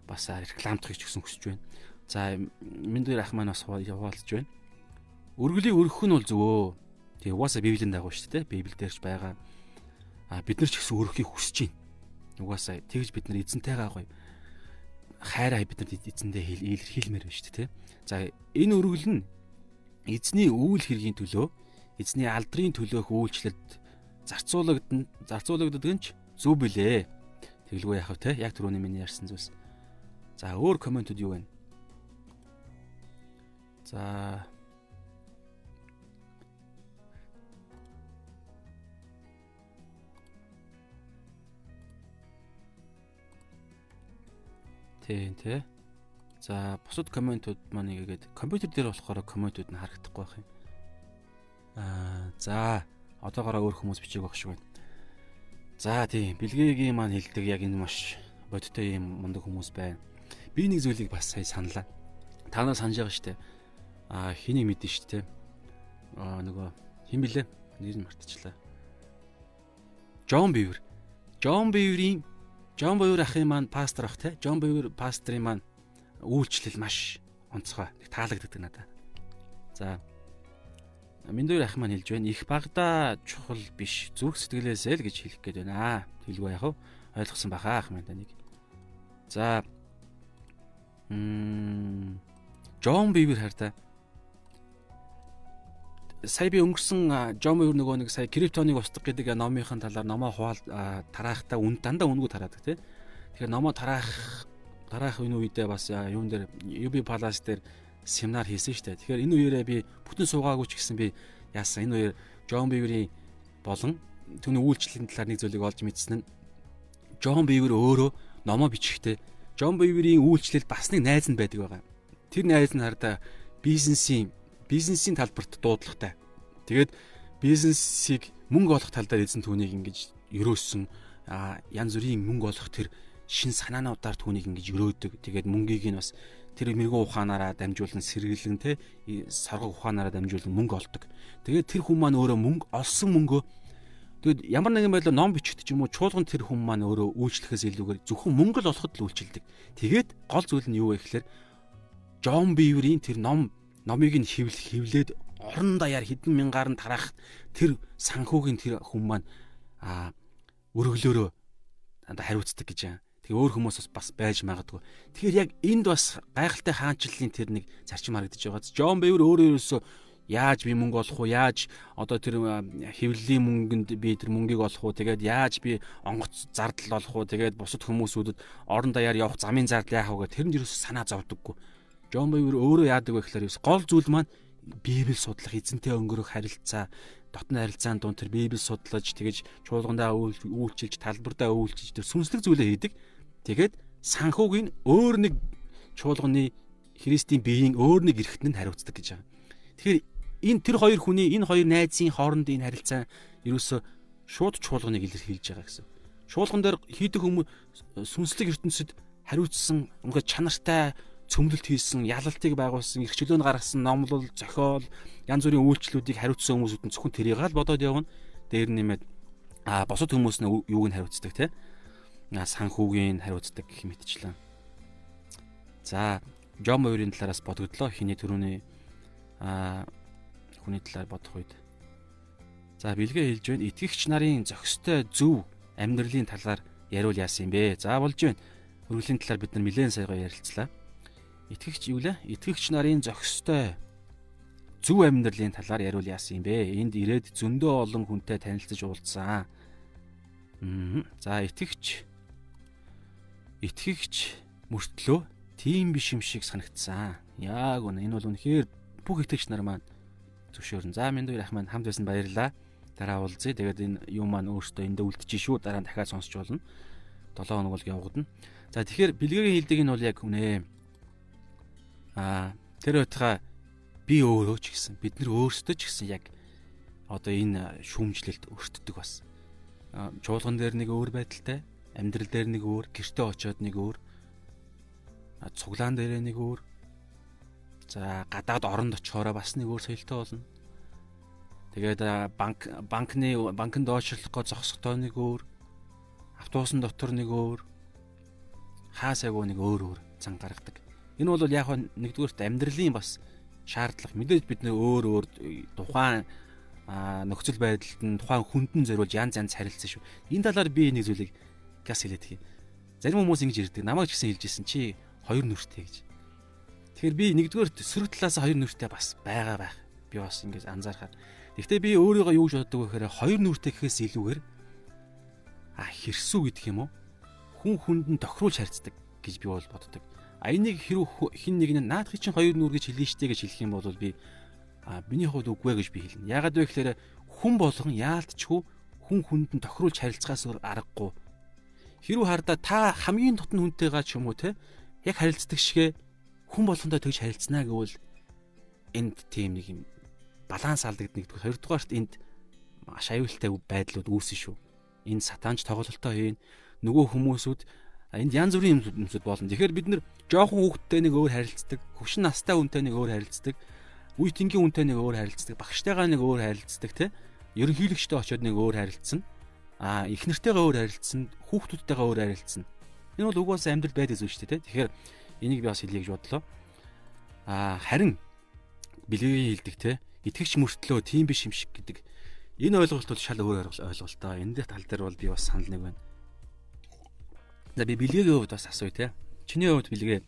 [SPEAKER 1] бас рекламдахыг ч гэсэн хүсэж байна. За Миндэр ах маань бас яваалж байна. Өргөлийг өргөх нь бол зөвөө. Тэгээ угаасаа Библийн дагуу шүү дээ. Библиэлдэрч байгаа. А бид нар ч гэсэн өргөхийг хүсэж байна. Угаасаа тэгж бид нар эзэнтэйгээ гоё хайраа бид нар эзэндээ илэрхийлмээр байна шүү дээ. За энэ өргөл нь эзний үйл хэргийн төлөө эзний алдрын төлөөх үйлчлэлд зарцуулагдана зарцуулагддаг нь ч зөв билээ. Тэглгүй вэ те? Яг түрүүний миний ярьсан зүйлс. За өөр комментууд юу вэ? За Тийм тий. За бусад комментууд маань игээд компьютер дээр болохоор комментууд нь харагдахгүй байх юм. Аа за одоогоороо өөр хүмүүс бичээг баг шиг байна. За тийм бэлгээгийн маань хэлдэг яг энэ маш бодиттой юм мундаг хүмүүс байна би нэг зүйлийг бас сая саналаа. Та нар санаж байгаа шүү дээ. Аа хэнийг мэдэн шүү дээ. Аа нөгөө хэн блэ? Нэр нь мартчихлаа. Джон Бивер. Джон Биверийн Джон Бивер ахын маань пастор ах те. Джон Бивер пастрын маань үйлчлэл маш онцгой. Таалагддаг надад. За Миндүүр ах маань хэлж байна. Их багада чухал биш. Зүрх сэтгэлээсээ л гэж хэлэх гээд байна. Хэлгүй яах вэ? Ойлгосон баха ах маань таныг. За Джон Бивер хайртай. Сая би өнгөрсөн Джон Бивер нөгөө нэг сая криптоныг устгах гэдэг номынхын талаар номоо хуваал тараахтаа үн дандаа үнгүү тараадаг тий. Тэгэхээр номоо тараах тараах энэ үедээ бас юун дээр UB Palace дээр семинар хийсэн дээ. Тэгэхээр энэ үеэрээ би бүтэн суугаагүй ч гэсэн би яасан энэ үеэр Джон Биверийн болон түүний үйлчлэлийн талаар нэг зүйлийг олж мэдсэн нь Джон Бивер өөрөө номоо бичихтэй Джон Биверийн үйлчлэл бас нэг найз нь байдаг байгаа. Тэр найз нь хардаа бизнесийн бизнесийн талбарт дуудлагатай. Тэгээд бизнесийг мөнгө олох тал дээр эзэн түүнийг ингэж өрөөсөн янз бүрийн мөнгө олох тэр шин санаануудаар түүнийг ингэж өрөөдөг. Тэгээд мөнгийг нь бас тэр мэрэгүү ухаанаараа дамжуулан сэргэлэн те соргог ухаанаараа дамжуулан мөнгө олдог. Тэгээд тэр хүн маань өөрөө мөнгө олсон мөнгөө Тэгэд ямар нэгэн байдлаар ном бичигдэж юм уу чуулган тэр хүн маань өөрөө үйлчлэхээс илүүгээр зөвхөн мөнгө л олоход л үйлчилдэг. Тэгээд гол зүйл нь юу вэ гэхээр Джон Биверийн тэр ном номыг нь хевл хевлээд орон даяар хэдэн мянгаар нь тараах тэр санхүүгийн тэр хүн маань а өргөлөөрөө хариуцдаг гэж юм. Тэгээ өөр хүмүүс бас байж магадгүй. Тэгэхээр яг энд бас гайхалтай хаанчлалын тэр нэг зарчим харагдаж байгаа. Джон Бэвэр өөрөө ерөөсөө яаж би мөнгө олох уу? Яаж одоо тэр хэвлэлийн мөнгөнд би тэр мөнгийг олох уу? Тэгээд яаж би онгоц зардал олох уу? Тэгээд бусад хүмүүсүүдэд орон даяар явах замын зардал яах вэ гэх тэр нь ерөөсөө санаа зовдөггүй. Джон Бэвэр өөрөө яадаг вэ гэхээр гол зүйл маань Библи судлах, эзэнтэй өнгөрөх харилцаа, дотны харилцаанд дунд тэр Библи судлаж, тэгэж чуулгандаа үйлчилж, талбартаа үйлчилж тэр сүнслэг зүйлээ хийдэг. Тэгээд санхүүгийн өөр нэг чуулганы Христийн биеийн өөр нэг эрхтэнд нь хариуцдаг гэж байгаа. Тэгэхээр энэ тэр хоёр хүний энэ хоёр найзын хоорондын энэ харилцаа ерөөсө шууд чуулганыг илэрхийлж байгаа гэсэн. Чуулган дээр хийдэг хүмүүс сүнслэг ертөнцид хариуцсан ингээд чанартай цөмлөлт хийсэн, ялалтыг байгуулсан, эрх чөлөөнд гаргасан номлол, зохиол, янз бүрийн үйлчлүүдийг хариуцсан хүмүүсүүд нь зөвхөн тэрийг л бодоод явна. Дээр нэмээд а босод хүмүүс нь юуг нь хариуцдаг те санхүүгийн хариуцдаг гэх мэтчлэн. За, Жом хоёрын талаараас бодогдлоо. Хиний төрөний а хүний талаар бодох үед. За, бэлгээ хэлж байна. Итгэгч нарын зохистой зөв амьдралын талаар яриул яасан юм бэ? За, болж байна. Өргөлийн талаар бид нар нэлээд сайгаа ярилцлаа. Итгэгч юу лээ? Итгэгч нарын зохистой зөв амьдралын талаар яриул яасан юм бэ? Энд ирээд зөндөө олон хүнтэй танилцж уулзсан. За, итгэгч итгэгч мөртлөө тийм биш юм шиг санагдсан. Яг үнэ энэ бол үнэхээр бүх итгэгч нар маань зөвшөөрн. За минь дүү ах маань хамт байсан баярлаа. Дараа уулзъя. Тэгээд энэ юм маань өөртөө эндээ үлдчихэж шүү. Дараа нь дахиад сонсч болно. 7 хоног бол явагдана. За тэгэхээр бэлгийн хилдэг нь бол яг үнэ. Аа тэр байтугай би өөрөө ч гэсэн бид нар өөрсдөө ч гэсэн яг одоо энэ шүүмжлэлт өртдөг бас. Чуулган дээр нэг өөр байдалтай амьдрал дээр нэг өөр, гэртээ очиод нэг өөр. Цуглаан дээрээ нэг өөр. За гадаад оронд очихороо бас нэг өөр соёлтой болно. Тэгээд банк банкны банкнд доошлох гоо зогсохдоо нэг өөр. Автобусын дотор нэг өөр. Хаасайгуу нэг өөр өөр зан гаргадаг. Энэ бол яг нэгдүгээрт амьдралын бас шаардлага. Мэдээж бид нөр өөр өөр тухайн нөхцөл байдалд нь тухайн хүндэн зориулж янз янз харилцсан шүү. Энэ талаар би нэг зүйлийг газ хэлээд тгий. Зарим хүмүүс ингэж ирдэг. Намайг ч гэсэн хэлжсэн чи хоёр нүртэй гэж. Тэгэхээр би нэгдүгээр сөрөг талаас хоёр нүртэй бас байгаа байх. Би бас ингэж анзаархаар. Гэхдээ би өөрийгөө юу гэж боддог вэ гэхээр хоёр нүртэй гэхээс илүүгээр а хэрсүү гэдэг юм уу? Хүн хүнд нь тохируулж харьцдаг гэж би бол боддог. А энийг хэрэг хин нэг нь наадхи чинь хоёр нүр гэж хэлнэ штэ гэж хэлэх юм бол би а миний хувьд үгүй гэж би хэлнэ. Ягаад вэ гэхээр хүн болгон яалтчгүй хүн хүнд нь тохируулж харилцахаас аргагүй хэрүү хардаа та хамгийн дотн хүнтэйгаа ч юм уу те яг харилцдаг шигэ хүн болгондоо тэгж харилцнаа гэвэл энд тийм нэг юм баланс алдагдана гэдэг. Хоёрдугаарт энд маш аюултай байдлууд үүснэ шүү. Энд сатанч тоглолтоо хийн нөгөө хүмүүсүүд энд янз бүрийн юмсууд болно. Тэгэхээр бид нэр жоохон хүүхдтэй нэг өөр харилцдаг, хөвшин настай хүнтэй нэг өөр харилцдаг, үе тэнгийн хүнтэй нэг өөр харилцдаг, багштайгаа нэг өөр харилцдаг те. Ерөнхийлөгчтэй очиод нэг өөр харилцсан а их нэртэйгээ өөр харилцсан, хүүхдүүдтэйгээ өөр харилцсан. Энэ бол угаасаа амьдрал байдаг зүйл шүү дээ. Тэгэхээр энийг би бас хэлье гэж бодлоо. А харин бэлгийн хилдэг те итгэгч мөртлөө тийм биш юм шиг гэдэг энэ ойлголт бол шал өөр ойлголтоо. Энэ дэх тал дээр бол би бас санал нэг байна. За би бэлгийн хувьд бас асууя те. Чиний хувьд бэлгээ.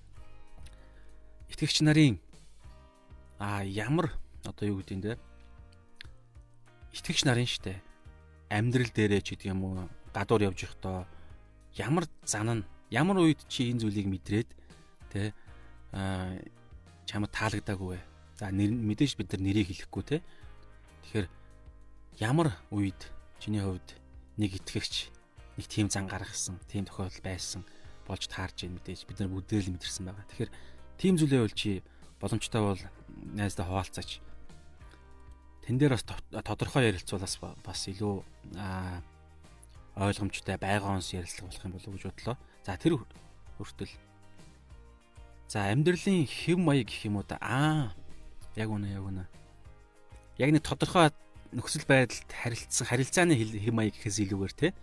[SPEAKER 1] Итгэгч нарын. А ямар одоо юу гэдэг юм те? Итгэгч нарын штэ. Амьдрал дээрээ ч гэдэг юм уу? Гадуур явж ихдоо ямар зан нь ямар үед чи энэ зүйлийг мэдрээд тэ а чамд таалагдаагүй вэ? За мэдээж бид нар нэрийг хэлэхгүй те. Тэгэхээр ямар үед чиний хувьд нэг итгэгч нэг тийм зан гаргасан, тийм тохиолдол байсан болж таарж байна мэдээж бид нар бүгдээ л мэдэрсэн байгаа. Тэгэхээр тийм зүйлээ бол чи боломжтой бол найздаа хуваалцаач тэн дээр бас тодорхой ярилцуулаас бас илүү ойлгомжтой байгоонс ярилцлага болох юм болов уу гэж бодлоо. За тэр хүртэл За амьдралын хэв маяг гэх юм уу та аа яг үнэ яг үнэ. Яг нэг тодорхой нөхцөл байдалд харилцсан харилцааны хэв маяг гэхээс илүүгээр те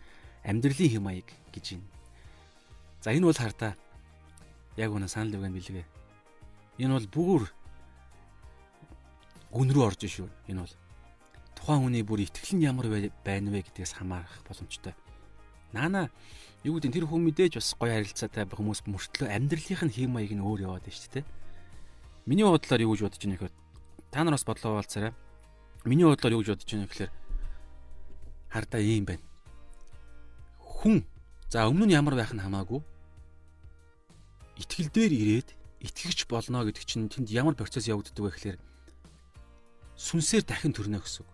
[SPEAKER 1] амьдралын хэв маяг гэж байна. За энэ бол хардаа яг үнэ санал өгөн билгээ. Энэ бол бүр гүн рүү орж шүү. Энэ бол тухайн хүний бүр итгэл нь ямар байна вэ гэдгээс хамаарах боломжтой. Наана юу гэдэг тэр хүн мэдээж бас гоё харилцаатай хүмүүс мөртлөө амьдралынх нь хэм маяг нь өөр яваад байна шүү дээ. Миний бодлоор юу гэж бодож байна гэхээр та нар бас бодлоо болцаарай. Миний бодлоор юу гэж бодож байна гэхээр хардаа ийм байна. Хүн за өмнө нь ямар байх нь хамаагүй итгэл дээр ирээд итгэгч болно гэдэг чинь тэнд ямар процесс явагддаг вэ гэхээр сүнсээр дахин төрнө гэсэн үг.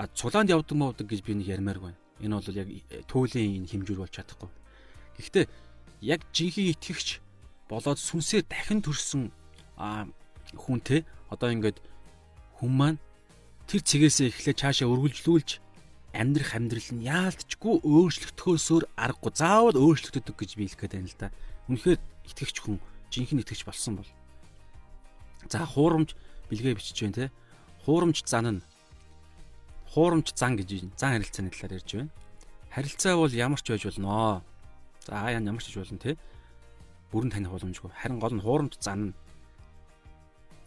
[SPEAKER 1] А цулаанд явдаг мовдаг гэж би нэг ярмаар байна. Энэ бол яг туулийн энэ хэмжүүр болж чадахгүй. Гэхдээ яг жинхэнэ итгэгч болоод сүнсээр дахин төрсөн хүнтэй одоо ингээд хүн маань тэр цэгээсээ эхлээд цаашаа өргөлжлүүлж амьдрах амьдрал нь яалтчгүй өөрчлөгдөхөөсөөр аргагүй заавал өөрчлөгддөг гэж би хэлэх гээд байна л да. Үнэхээр итгэгч хүн жинхэнэ итгэгч болсон бол за хуурамч бэлгээ бичиж байна те. Хуурамч зан нь хуурамч зан гэж зан харилцааны талаар ярьж байна. Харилцаа бол ямар ч байж болно. За ямар ч байж болно те. Бүрэн таних боломжгүй. Харин гол нь хуурамч зан нь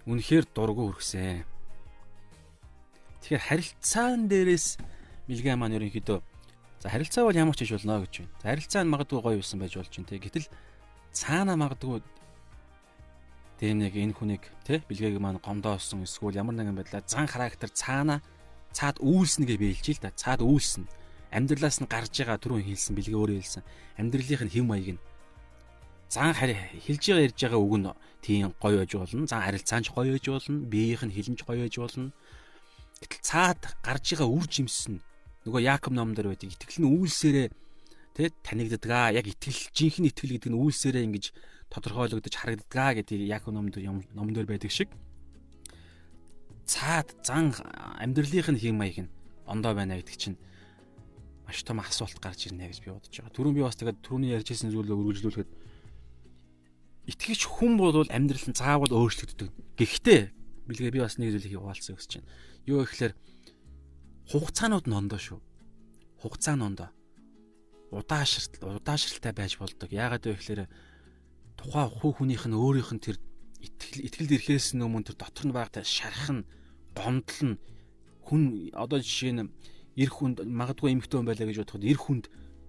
[SPEAKER 1] үнэхээр дургу хүрхсэн. Тэгэхээр харилцаан дээрээс мэлгээ маань ерөнхийдөө за харилцаа бол ямар ч хийж болно гэж байна. За харилцаа нь магадгүй гоё юусан байж болж байна те. Гэтэл цаана магадгүй тийм нэг энэ хүнийг те бэлгээг маань гомдоосон эсвэл ямар нэгэн байдлаар зан характер цаана цаад үйлснэ гэж биелж ил да. Цаад үйлснэ. Амьдралаас нь гарч байгаа түрүүн хэлсэн бэлгээ өөрөө хэлсэн. Амьдралынх нь хэм маяг нь зан хари хэлж байгаа ярьж байгаа үг нь тийм гоё байж болно. Зан харилцаанч гоё байж болно. Биеийнх нь хэлэнч гоё байж болно. Гэтэл цаад гарч байгаа үр жимс нь нөгөө Яаков ном дээр байдаг. Итгэл нь үйлсээрээ тэ танигддаг аа. Яг итгэл жинхэнэ итгэл гэдэг нь үйлсээрээ ингэж тодорхойлогдож харагддаг гэдэг Яаков ном дээр ном дээр байдаг шиг цаад зан амьдралынх нь хэм маяг нь ондоо байна гэдэг чинь маш том асуулт гарч ирнэ гэж би бодож байгаа. Түрүүн би бас тэгээд түрүүний ярьжсэн зүйлээ үргэлжлүүлэхэд итгэж хүн бол амьдрал нь заавал өөрчлөгддөг. Гэхдээ бэлгээ би бас нэг зүйлийг хуваалцсан гэж байна. Юу гэхээр хугацаанууд нь ондоо шүү. Хугацаа нь ондоо. Удаашралт удаашралтай байж болдог. Яагаад вэ гэхээр тухайн хүү хүнийх нь өөрийнх нь тэр итгэл итгэлд ирэхээс өмнө тэр дотор нь байгаа шарах нь гомдол нь хүн одоо жишээ нь эр хүнд магадгүй эмэгтэй хүн байлаа гэж бодоход эр хүнд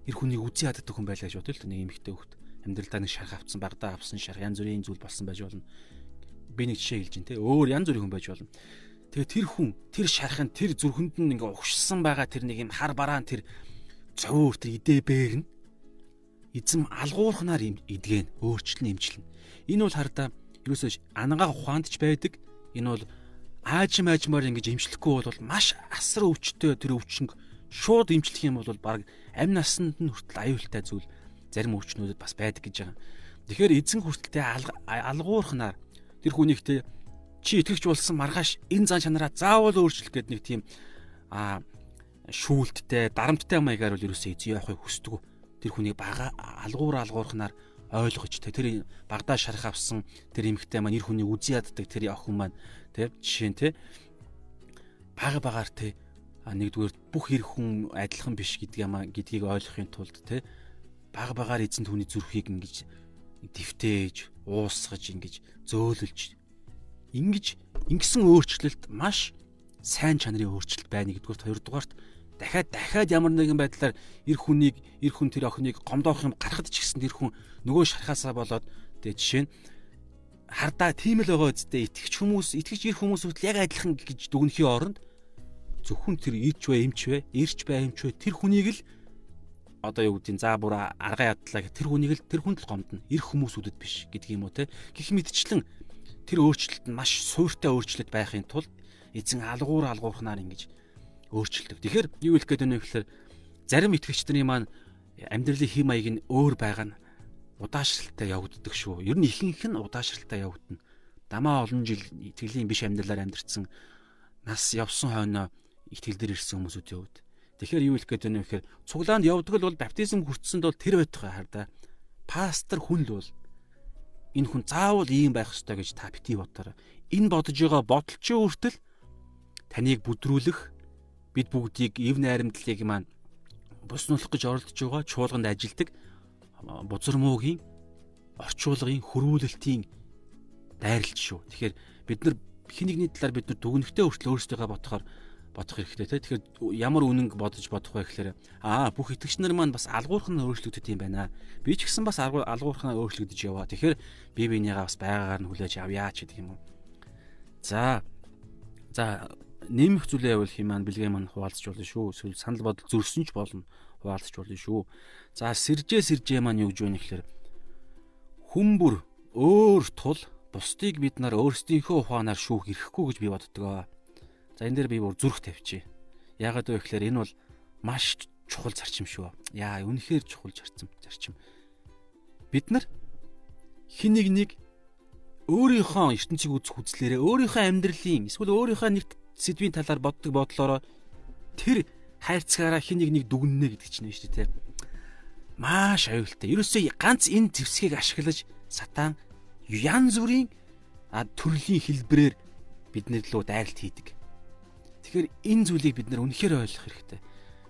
[SPEAKER 1] эр хүнийг үзий яддаг хүн байлаа гэж бодъё л нэг эмэгтэй хөхт амьдралдаа нэг шарх авцсан багдаа авсан шарх янз бүрийн зүйл болсон байж болно би нэг жишээ хэлж дээ өөр янз бүрийн хүн байж болно тэгээ тэр хүн тэр шархын тэр зүрхэнд нь ингээ угшсан байгаа тэр нэг юм хар бараан тэр зовөр тэр идэ бээр нь эзэм алгуурхнаар идгэн өөрчлөн имчлэн энэ бол хардаа юусоо ангаа ухаанд ч байдаг энэ бол аажим аажмаар ингэж имжлэхгүй бол маш асар өвчтөй тэр өвчнг шууд имжлэх юм бол баг амь насанд нь хүртэл аюултай зүйл зарим өвчнүүдэд бас байдаг гэж байгаа. Тэгэхээр эзэн хүртэлтэй алгуурхнаар тэр хүнийхтэй чи итгэвч болсон маргааш энэ зан чанараа заавал өөрчлөх гэдэг нэг тийм а шүүлттэй дарамттай маягаар бол ерөөсөө эзэн явахыг хүсдэг. Тэр хүний бага алгуур алгуурхнаар ойлгож тэ тэр багдаа шарах авсан тэр эмхтэй маань нэр хүний үзий яддаг тэр охин маань тэ жишээ нь тэ бага багаар тэ нэгдүгээр бүх хэрэг хүн адилхан биш гэдгийг маа гэдгийг ойлгохын тулд тэ бага багаар эзэн түүний зүрхийг ингэж твтээж уусгаж ингэж зөөлөлж ингэж ингэсэн өөрчлөлт маш сайн чанарын өөрчлөлт байна нэгдүгээрт хоёрдугаарт дахиад дахиад ямар нэгэн байдлаар эр хүнийг эр хүн тэр охиныг гомдоох юм гарахд ч гэсэн тэр хүн нөгөө шархаасаа болоод тэгээ жишээ нь хардаа тийм л байгаа үсттэй итгэж хүмүүс итгэж ир хүмүүс хүртэл яг адилхан гэж дүгнэхийн оронд зөвхөн тэр ирч бай эмч бай ирч бай эмч бай тэр хүнийг л одоо юу гэдгийг за бүр аргаа ядлаа тэр хүнийг л тэр хүнд л гомдно. Ир хүмүүсүүдэд биш уу те. Гэх мэтчлэн тэр өөрчлөлт нь маш суйртай өөрчлөлт байхын тулд эзэн алгуур алгуурхнаар ингэж өөрчилдөг. Тэгэхээр юу хэлэх гээд байна вэ гэхээр зарим итгэгчдийн маань амьдралын хэм маяг нь өөр байгаа нь удаашралтай явагддаг шүү. Ер нь ихэнх нь удаашралтай явагдана. Дамаа олон жил итгэлийн биш амьдралаар амьдэрсэн нас явсан хойноо итгэл дээр ирсэн хүмүүсүүдийн хувьд. Тэгэхээр юу хэлэх гээд байна вэ гэхээр цуглаанд явдаг л бол баптизм хүртсэнд бол тэр байтугай хардаа. Пастор хүн л бол энэ хүн заавал ийм байх ёстой гэж та бити бодорой. Энэ бодож байгаа бодолчийн хүртэл таныг бүдрүүлэх бид бүгдийг эв найрамдлыг маань буснуулах гэж оролдож байгаа чуулганд ажилдаг бузар муугийн орчуулгын хөрвүүлэлтийн дайралт шүү. Тэгэхээр бид нар хин нэгний талаар бид дүгнэхтэй хүртэл өөрсдөө бодохоор бодох хэрэгтэй те. Тэгэхээр ямар үнэнг бодож бодох вэ гэхээр аа бүх итгэгч нар маань бас алгуурхан өөрчлөгдөд юм байна. Би ч гэсэн бас алгуурхан өөрчлөгдөж яваа. Тэгэхээр би бинийгаа бас байгаагаар нь хүлээж авъя ч гэдэг юм уу. За. За нэмэх зүйлээ явуул хий маань бэлгээ маань хуваалцж болно шүү. Эсвэл санал бодол зөрсөн ч болно хуваалцж болно шүү. За сэржээ сэржээ маань юу гэж вэ гэхээр хүмбүр өөр тул бусдыг бид нар өөрсдийнхөө ухаанаар шүүх эрхгүй гэж би боддог. За энэ дээр би бүр зүрх тавьчих. Яагаад вэ гэхээр энэ бол маш чухал зарчим шүү. Яа, үнэхээр чухал зарчим, зарчим. Бид нар хин нэг өөрийнхөө ертөнцийг үзэх үзлээрээ өөрийнхөө амьдралын эсвэл өөрийнхөө нэг сэдвийн талаар боддог бодлороо тэр хайрцагаараа хин нэг нэг дүгнэнэ гэдэг чинь шүү дээ. Маш аюултай. Ерөөсөө ганц энэ зэвсгийг ашиглаж сатан янз бүрийн төрлийн хэлбэрээр бидний лөө дайралт хийдэг. Тэгэхээр энэ зүйлийг бид нар үнэхээр ойлгох хэрэгтэй.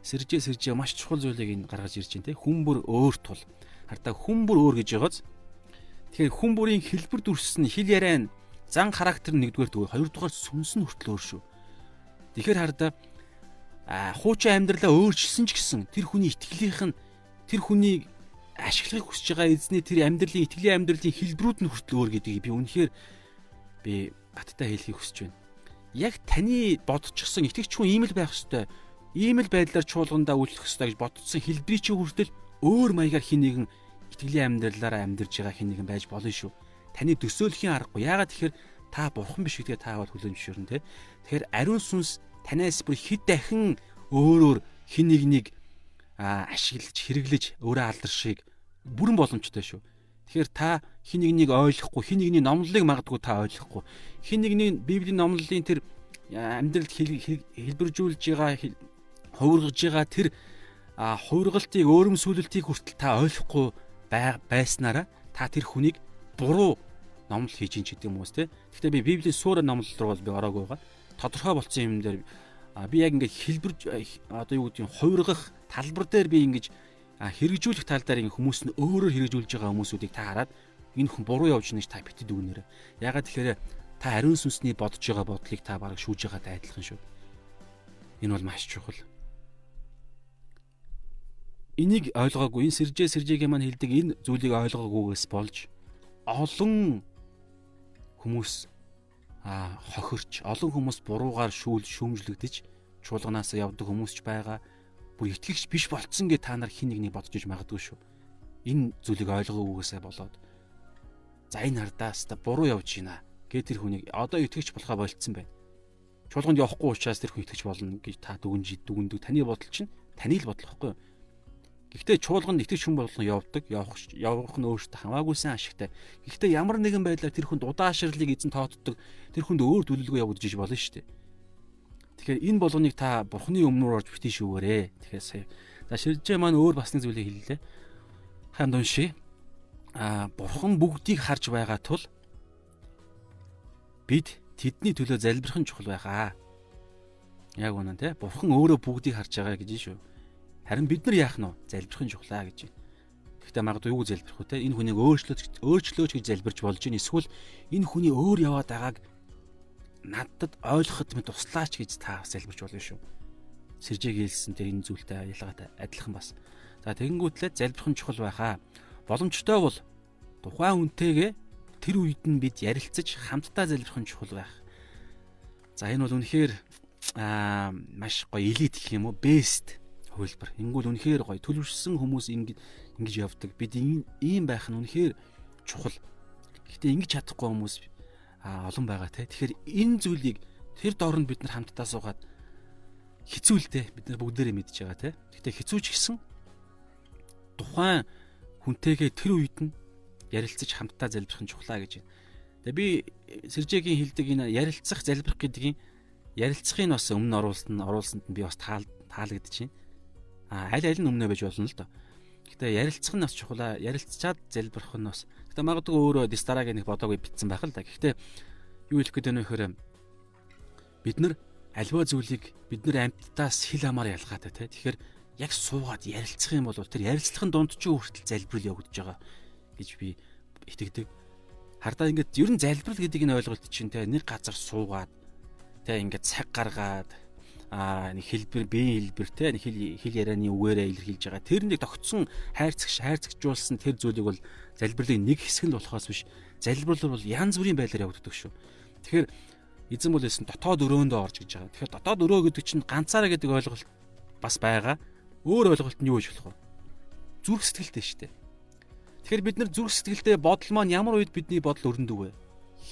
[SPEAKER 1] Сэржээ сэржээ маш чухал зүйлийг энэ гаргаж ирж байна те. Хүн бүр өөр тул. Хардаа хүн бүр өөр гэж байгааз. Тэгэхээр хүн бүрийн хэлбэр дүрс нь хэл яриа нь зан характер нэгдүгээр төгөө хоёрдугаар сүнс нь хүртэл өөр шүү. Тэгэхээр хардаа а хуучин амьдралаа өөрчилсөн ч гэсэн тэр хүний итгэлийнх нь тэр хүний ашиглахыг хүсэж байгаа эзний тэр амьдралын итгэлийн амьдралын хэлбэрүүд нь хүртэл өөр гэдгийг би үнэхээр би баттай хэлхийг хүсэж байна яг таны бодчихсон итгэгч хүн ийм л байх ёстой. Ийм л байдлаар чуулгандаа үйлчлэх ёстой гэж бодсон хэлбэрийн чи хүртэл өөр маягаар хин нэгэн итгэлийн амьдралаараа амьдарж байгаа хин нэгэн байж болно шүү. Таны төсөөлхийн аргагүй. Яагаад тэгэхээр та бурхан биш гэдгээ та бол хүлэн зөвшөөрнө те. Тэгэхээр ариун сүнс танаас бүр хэд дахин өөрөөр хин нэг нэг ашиглаж хэрэглэж өөрөө алдаршийг бүрэн боломжтой шүү. Тэгэхээр та хин нэгнийг ойлгохгүй, хин нэгний номлолыг магадгүй та ойлгохгүй. Хин нэгний Библийн номлолын тэр амьдралд хэлбэржүүлж байгаа хувиргаж байгаа тэр хувиргалтыг өөрөмсүүлэлтийг хүртэл та ойлгохгүй байснараа та тэр хүнийг буруу номлол хийж ин ч гэдэг юм уус те. Гэхдээ би Библийн суура номлол руу би ороогүй байгаа. Тодорхой болсон юм дээр би яг ингээд хэлбэр одоо юу гэдэг нь хувиргах талбар дээр би ингэж хэрэгжүүлэх тал дээр ингэ хүмүүс нь өөрөөр хэрэгжүүлж байгаа хүмүүсүүдийг та хараад энэ хүн буруу явж байна гэж та битэд үгнээр. Ягаад тэгэхээр та ариун сүнсний бодож байгаа бодлыг та бараг шүүж байгаатай адилхан шүү. Энэ бол маш чухал. Энийг ойлгоогүй энэ сэржээ сэржээгээ маань хэлдэг энэ зүйлийг ойлгоогүйгээс болж олон хүмүүс а хохирч олон хүмүүс буруугаар шүүл шүүмжлэгдэж чуулганаас явдаг хүмүүс ч байгаа бүр итгэгч биш болцсон гэ та нар хин нэгний бодож иж магадгүй шүү. Энэ зүйлийг ойлгоогүйгээсээ болоод за энэ хардаас та буруу явж гинэ гэ тэр хүнийг одоо итгэгч болохоо болцсон байна. Чуулганд явахгүй учраас тэр хүн итгэж болно гэж та дүгнж дүгндэг таны бодол чинь таны л бодол хэвгүй. Гэхдээ чуулганд итгэж хүн болгон явдаг, явах явах нь өөртөө хамаагүй сан ашигтай. Гэхдээ ямар нэгэн байдлаар тэр хүнд удаашрлыг эзэн тоотдог, тэр хүнд өөр төлөвлөгөө явуулж иж болно шүү дээ. Тэгэхээр энэ болгоныг та бурхны өмнөр орж битгий шүүгээрээ. Тэгэхээр сая. За ширжээ маань өөр бас нэг зүйлийг хэллээ. Ханд унши. Аа бурхан бүгдийг харж байгаа тул бид тэдний төлөө залбирхан чухал байхаа. Яг үнэн те. Бурхан өөрөө бүгдийг харж байгаа гэж шүү. Харин бид нар яах нь вэ? Залбирхан чухлаа гэж. Гэхдээ магадгүй юу залбирх вэ те? Энэ хүнийг өөрчлөөч өөрчлөөч гэж залбирч болж гин эсвэл энэ хүний өөр яваад байгааг надад ойлгоход минь туслаач гэж та бас залбирч болно шүү. Сэржээг хэлсэн тэр энэ зүйлтэй ялгаатай адилхан бас. За тэгэнгүүтлээ залбирхан чухал байхаа. Боломжтой бол тухайн үнтэйгээ тэр үед нь бид ярилцаж хамтдаа залбирхан чухал байх. За энэ бол үнэхээр аа маш гоё элит гэх юм уу бест хувилбар. Ингүүл үнэхээр гоё төлөвшсөн хүмүүс ингэж ингэж явдаг. Бид ийм байх нь үнэхээр чухал. Гэхдээ ингэж чадахгүй хүмүүс олон байгаа те. Тэгэхээр энэ зүйлийг тэр доорнд бид нар хамтдаа суугаад хэцүү л дээ. Бид нар бүгдээрээ мэдж байгаа те. Гэхдээ хэцүү ч гэсэн тухайн хүнтэйгээ тэр үед нь ярилцаж хамтдаа залбирах нь чухлаа гэж байна. Тэгээ би Сэржээгийн хэлдэг энэ ярилцах залбирах гэдгийг ярилцахыг бас өмнө оруулсан оруулсанд нь би бас таал таалагдаж байна. А аль аль нь өмнө байж болно л доо. Гэтэ ярилцах нь бас чухлаа. Ярилцчаад залбирах нь бас Гэтэ магадгүй өөрөө дистарагийн нэг бодоогүй битсэн байх л да. Гэхдээ юу хэлэх гээд байна вэ гэхээр бид нар альва зүйлийг бид нар амьтдаас хил хамаар ялгаатай те. Тэгэхээр яг суугаад ярилцах юм бол тэр ярилцлагын дунд ч хүртэл залбирал явагдаж байгаа гэж би итгэдэг. Хардаа ингээд ер нь залбирал гэдэг энэ ойлголт чинь те нэг газар суугаад те ингээд цаг гаргаад а нэг хэлбэр биеийн хэлбэр те нэг хэл хэл ярианы үгээрээ илэрхийлж байгаа. Тэр нэг тогтсон хайрцагч хайрцагжуулсан тэр зүйлийг бол залбирлын нэг хэсэг нь болохоос биш залбирлал бол янз бүрийн байдлаар явагддаг шүү. Тэгэхээр эзэн бол хэлсэн дотоод өрөөндөө орж гэж байгаа. Тэгэхээр дотоод өрөө гэдэг чинь ганцаараа гэдэг ойлголт бас байгаа. Өөр ойлголт нь юу гэж болох вэ? Зүрх сэтгэлтэй шүү дээ. Тэгэхээр бид нар зүрх сэтгэлтэй бодол маань ямар үед бидний бодол өрнөдөг вэ?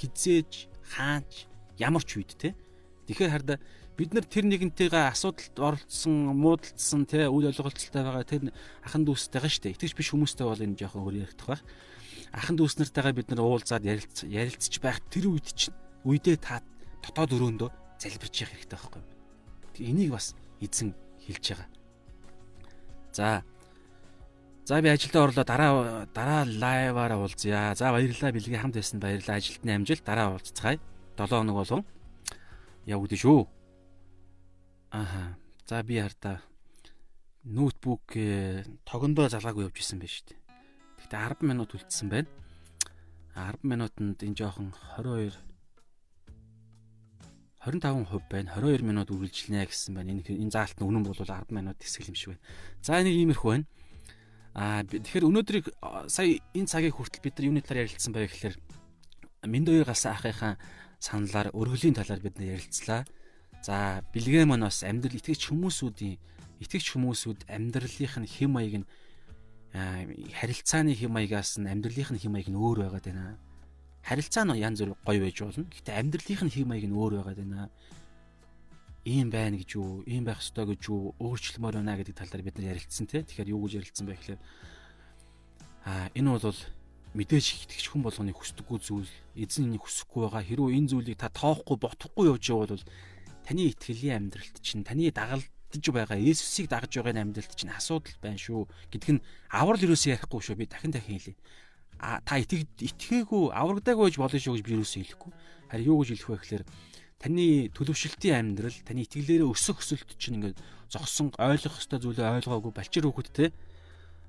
[SPEAKER 1] Хизээж, хаанч, ямар ч үед те. Тэгэхээр хараа бид нар тэр нэгнтэйгээ асуудалд оролцсон, муудалцсан те үйл ойлголцолтой байгаа тэр ахан дүүстэйгээ шүү дээ. Итгэж биш хүмүүстэй бол энэ жоохон өөр яригдах байх. Ахан дүүс нартайгаа бид нар уулзаад ярилцж ярилцж байх тэр үед чинь үедээ та дотоод өрөөндөө залбирч явах хэрэгтэй байхгүй юу? Энийг бас эзэн хэлж байгаа. За. За би ажилдаа орлоо дараа дараа лайваараа уулзъя. За баярлалаа бэлгийн хамт байсан баярлалаа. Ажилтны амжилт дараа уулзцгаая. 7 хоног болгон явагдаж шүү. Аха. За би хардаа ноутбук тогондоо залгаагүй явж исэн байж тээ. Гэтэ 10 минут үлдсэн байна. 10 минутанд энэ жоохон 22 25% байна. 22 минут үргэлжлэнэ гэсэн байна. Энэ энэ заалт нь үнэн бол 10 минут хэсэг юм шиг байна. За энийг иймэрхүү байна. Аа тэгэхээр өнөөдрийг сая энэ цагийг хүртэл бид нар юуны талаар ярилцсан байв гэхээр Миндоёр галсан ахыхаа саналаар өргөлийн талаар бид нар ярилцлаа. За бэлгээ маань бас амьдрал итгэж хүмүүсүүдийн итгэж хүмүүсүүд амьдралынх нь хэм маяг нь харилцааны хэм маягаас нь амьдралынх нь хэм маяг нь өөр байгаад байна харилцаа нь янз бүр гоё байж болно. Гэхдээ амьдралынх нь хэв маяг нь өөр байгаад байна. Ийм байна гэж юу, ийм байх ёстой гэж юу, өөрчлөлмөр байна гэдэг тал дээр бид нар ярилцсан тий. Тэгэхээр юу гэж ярилцсан бэ гэхээр аа энэ бол мэдээж итгэж хүн болгоны хүсдэггүй зүйл, эзэн энийг хүсэхгүй байгаа. Хэрвээ энэ зүйлийг та тоохгүй, ботохгүй явж явал бол таны итгэлийн амьдралт чинь таны дагалдж байгаа Есүсийг дагаж байгаа амьдралт чинь асуудал байна шүү гэдг нь аврал юусэн ярихгүй шүү. Би дахин дахин хэлье та итгэж итгээгүй аврагдаагүй байж болно шүү гэж би юусэн хэлэхгүй. Харин юу гэж хэлэх вэ гэхээр таны төлөвшөлтийн амьдрал, таны итгэлээрээ өсөх өсөлт чинь ингээд зогсон ойлгох ёстой зүйлээ ойлгоогүй балчир хүүхэд те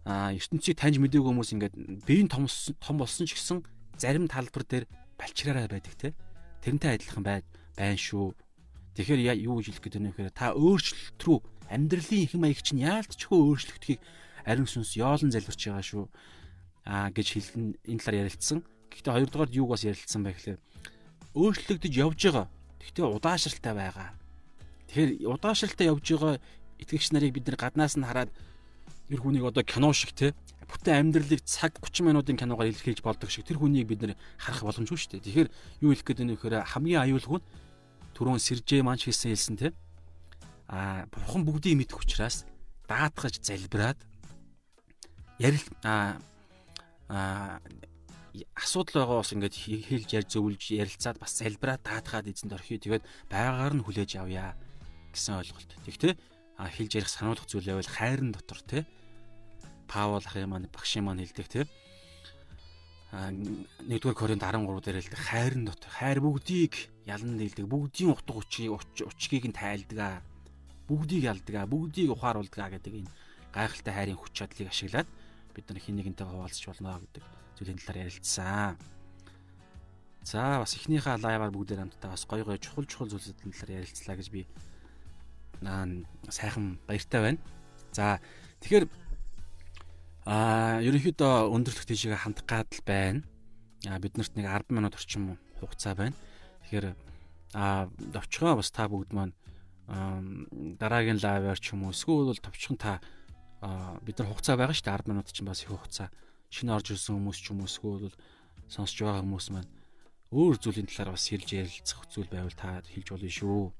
[SPEAKER 1] а ертөнцийг таньж мэдээгүй хүмүүс ингээд биеийн том том болсон ч гэсэн зарим талбар дээр балчираараа байдаг те тэрнтэй адилхан бай байна шүү. Тэгэхээр юу гэж хэлэх гээд байна вэ гэхээр та өөрчлөлт рүү амьдралын их маяг чинь яалтчгүй өөрчлөгдөхийг ариун сүнс яолон залбирч байгаа шүү аа гэж хэлэн энэ талаар ярилцсан. Гэхдээ хоёрдугаар юуг бас ярилцсан байх гэхээр өөрчлөгдөж явж байгаа. Гэхдээ удаашралтай байгаа. Тэгэхээр удаашралтай явж байгаа итгэгч нарыг бид нар гаднаас нь хараад тэр хүнийг одоо кино шиг те бүтэн амьдралыг цаг 30 минутын киногоор илэрхийлж болдог шиг тэр хүнийг бид нар харах боломжгүй шүү дээ. Тэгэхээр юу хэлэх гээд байна вэ гэхээр хамгийн аюулгүй нь түрүүн сэржээ маань хийсэн хэлсэн те а бурхан бүгдийг мэдэх учраас даатгаж залбираад ярил а асуудал байгаа бас ингээд хэлж ярьж зөвлөж ярилцаад бас залбираад даатгаад эзэнд орхиё. Тэгээд байгаагаар нь хүлээж авъя гэсэн ойлголт. Тэгтээ а хэлж ярих сануулгах зүйл байвал хайрын дотор те Паул ахын маань багшийн маань хэлдэг те а 1-р Коринт 13 дээр хэлдэг хайрын дотор хайр бүгдийг ялан нийлдэг бүгдийн утга учиг учгийг нь тайлдаг а бүгдийг ялдаг а бүгдийг ухааруулдаг а гэдэг энэ гайхалтай хайрын хүч чадлыг ашиглаад бид нар хин нэгэнтэйгээ хуваалцах болно гэдэг зүйлийн талаар ярилцсан. За бас эхнийхээ лайваар бүгдээр хамтдаа бас гой гой чухал чухал зүйлсийн талаар ярилцлаа гэж би наа сайхан баяртай байна. За тэгэхээр а ерөнхийдөө өндөрлөх тийшээ хандах гадал байна. А биднэрт нэг 10 минут орчим хугацаа байна. Тэгэхээр а товчгоо бас та бүгд маань дараагийн лайваар ч юм уу эсвэл товчхон та бид нар хугацаа байгаа шүү дээ 10 минут чинь бас их хугацаа. Шинэ орж ирсэн хүмүүс ч юм уусгүй бол сонсож байгаа хүмүүс маань өөр зүйлийн талаар бас хэлж ярилцах зүйл байвал та хэлж болно шүү.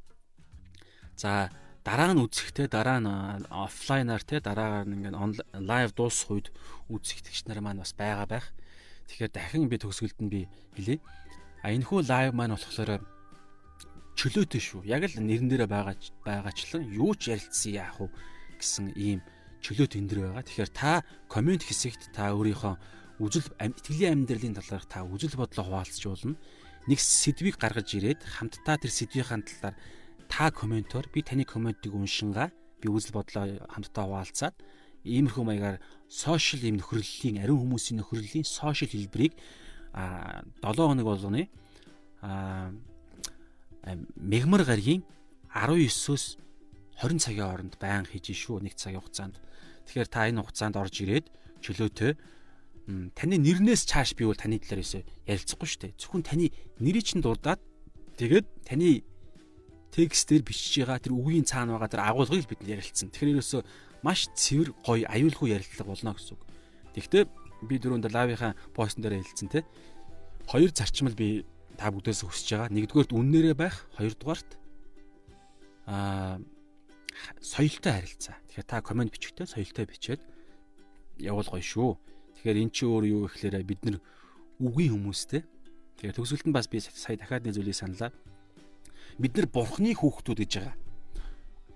[SPEAKER 1] За дараа нь үзэхдээ дараа нь офлайнаар те дараагаар нь ингээд лайв дуусах үед үзэх тэгч нар маань бас байгаа байх. Тэгэхээр дахин би төгсгөлд нь би хэлье. А энэ хүү лайв маань болохоор чөлөөтэй шүү. Яг л нэрэн дээрээ байгаа байгаачлан юу ч ярилцсан яах вэ гэсэн ийм чөлөө тэн дээр байгаа. Тэгэхээр та комент хэсэгт та өөрийнхөө үжил итгэлийн амьдралын талаар та үжил бодлоо хуваалцж болно. Нэг сэдвийг гаргаж ирээд хамтдаа тэр сэдвийн талаар та комментоор би таны комментиг уншингаа би үжил бодлоо хамтдаа хуваалцаад иймэрхүү маягаар сошиал юм нөхөрлөлийн ариун хүмүүсийн нөхөрлөлийн сошиал хэлбэрийг а 7 хоног болгоны а мегмар гарагийн 19-өөс 20 цагийн хооронд байн хийж шүү нэг цагийн хугацаанд. Тэгэхээр та энэ хугацаанд орж ирээд чөлөөтэй таны нэрнээс чааш би бол таны талаар өсө ярилцахгүй шүү дээ. Зөвхөн таны нэрийг чинь дурдаад тэгээд таны текстээр бичиж байгаа тэр үгийн цаана байгаа тэр агуулгыг бид ярилцсан. Тэгэхээр ерөөсөө маш цэвэр гоё аюулгүй ярилцлага болно гэсэн үг. Тэгвэл би дөрөнд лавийнхаа постн дээр хэлсэн те. Хоёр зарчмал би та бүгдээс хүсэж байгаа. Нэгдүгээрт үннээрээ байх, хоёрдугаарт аа соёлтой харилцаа. Тэгэхээр та комент бичихтэй соёлтой бичээд явуул гоё шүү. Тэгэхээр эн чинь өөр юу гэхээр бид нар үгийн хүмүүстэй. Тэгэхээр төгсгөлд нь бас би сая дахиад нэг зүйлийг саналаа бид нар бурхны хүүхдүүд гэж байгаа.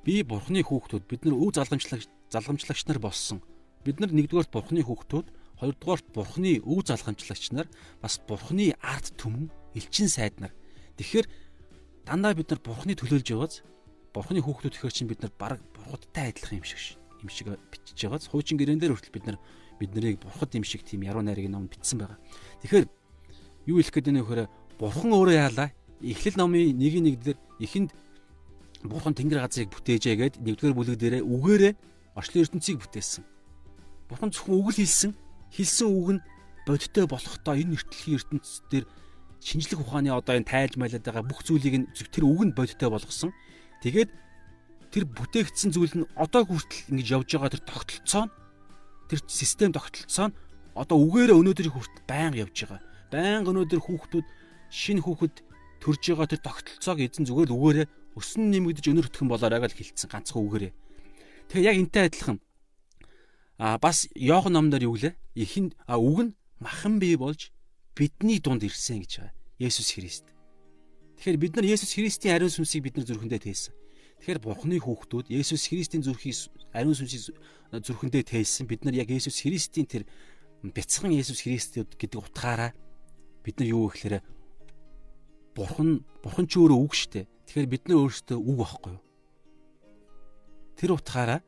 [SPEAKER 1] Би бурхны хүүхдүүд бид нар өв залгамжлагч залгамжлагч нар болсон. Бид нар нэгдүгээрт бурхны хүүхдүүд, хоёрдугаарт бурхны өв залгамжлагч нар, бас бурхны арт түмэн, элчин сайд нар. Тэгэхээр дандаа бид нар бурхны төлөөлж явааз бурхны хүүхдүүд гэхэр чинь бид нар баг бурхадтай адилхан юм шиг юм шиг бичиж байгааз хуучин гэрэн дээр хүртэл бид нар бид нарыг бурхад юм шиг тийм яруу найрыг ном бичсэн байгаа. Тэгэхээр юу хэлэх гээд байна вэ гэхээр бурхан өөрөө яалаа Эхлэл номын 1-1 дээр эхэнд Бурхан Тэнгэр газрыг бүтээжээ гэд нэгдүгээр бүлэг дээрээ үгээрээ орчлон ертөнцийг бүтээсэн. Бурхан зөвхөн үг л хэлсэн. Хэлсэн үг нь бодиттой болохдоо энэ эртлийн ертөнцийн дээр шинжлэх ухааны одоо энэ тайлж майлаад байгаа бүх зүйлийг нь тэр үг нь бодиттой болгосон. Тэгээд тэр бүтээгдсэн зүйл нь одоо хүртэл ингэж явж байгаа тэр тогтолцоо тэр систем тогтолцоо нь одоо үгээрээ өнөөдрийн хүртэл байнга явж байгаа. Байнга өнөөдөр хүүхдүүд шинэ хүүхэд төрж байгаа тэр тогтолцоог эзэн зүгээр л үгээрээ өсөн нэмэгдэж өнөр өтгөн болооройг л хилцсэн ганцхан үгээрээ. Тэгэхээр яг энтэй адилхан а бас Иохан номдор юу гэлээ? Ихэнд а үг нь махан бий болж бидний дунд ирсэн гэж байгаа. Есүс Христ. Тэгэхээр бид нар Есүс Христийн ариун сүнсийг бид нар зүрхэндээ тээсэн. Тэгэхээр Бурхны хүүхдүүд Есүс Христийн зүрхийг ариун сүнсийг зүрхэндээ тээсэн. Бид нар яг Есүс Христийн тэр бяцхан Есүс Христ гэдэг утгаараа бид нар юу гэхээр бурхан бурхан ч өөрөө үг штэ. Тэгэхээр бид нар өөрсдөө үг байхгүй юу? Тэр утгаараа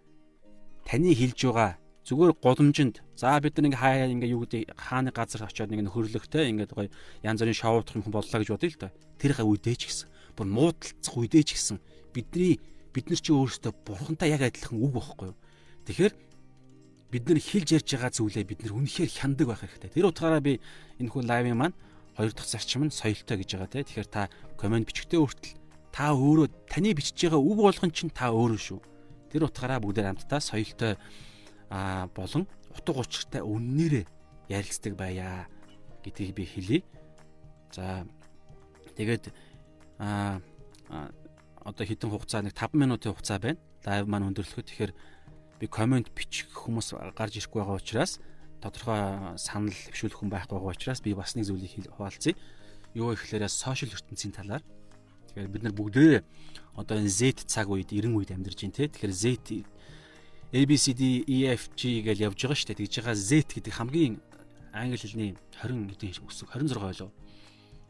[SPEAKER 1] таны хэлж байгаа зүгээр голомжинд за бид нар ингээ хаяа ингээ юу гэдэг хааны газар очиод нэг хөрлөхтэй ингээ гоё янз бүрийн шоудах юм боллоо гэж бодъё л да. Тэр ха үедээ ч гэсэн бүр муудалцах үедээ ч гэсэн бидний бид нар чи өөрсдөө бурхантай яг адилхан үг байхгүй юу. Тэгэхээр бид нар хэлж ярьж байгаа зүйлээ бид нар үнэхээр хяндаг байх хэрэгтэй. Тэр утгаараа би энэ хүн лайвын маань хоёр дахь зарчим нь соёлтой гэж байгаа те. Тэгэхээр та комент бичгтээ хүртэл та өөрөө таны бичиж байгаа үг болгон чинь та өөрөө шүү. Тэр утгаараа бүгдээр хамтдаа соёлтой а болон утга учиртай үннээрээ ярилцдаг байя гэдгийг би хэлье. За тэгээд а одоо хэдэн хугацаа нэг 5 минутын хугацаа байна. Лайв маань өндөрлөхөд тэгэхээр би комент бичих хүмүүс гарч ирэхгүй байгаа учраас тодорхой санал хвшүүлэх хүн байхгүй байгаа учраас би бас нэг зүйлийг хуваалцъя. Юу гэхээр сошиал ертөнцийн талаар. Тэгэхээр бид нар бүгдээ одоо энэ Z цаг үед 90 үед амьдарч байна те. Тэгэхээр Z ABCD EFG гэж явж байгаа шүү дээ. Тэгж байгаа Z гэдэг хамгийн англи хэлний 20 хэдийн үсэг 26 ойлоо.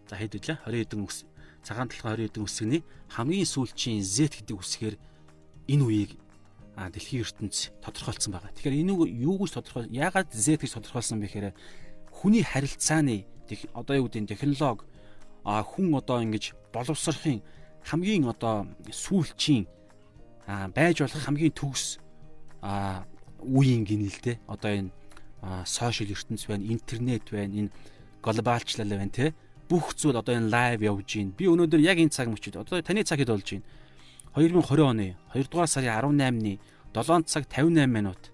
[SPEAKER 1] За хэд вэ? 20 хэдэн үс цагаан талхай 20 хэдэн үсгний хамгийн сүүлчийн Z гэдэг үсгээр энэ үеийг дэлхийн ертөнц тодорхойлцсон байгаа. Тэгэхээр энэ юу гэж тодорхой яагаад Z гэж тодорхойлсон бэ гэхээр хүний харилцааны одоо юу гэдэг технологи а хүн одоо ингэж боловсрохын хамгийн одоо сүүлчийн байж болох хамгийн төгс үеийн гинэлтэй одоо энэ сошиал ертөнц байна, интернет байна, энэ глобалчлал байна те бүх зүйл одоо энэ лайв явж байна. Би өнөөдөр яг энэ цаг мөчид одоо таны цаг хэд болж байна? 2020 оны 2 дугаар сарын 18-ны 7 цаг 58 минут.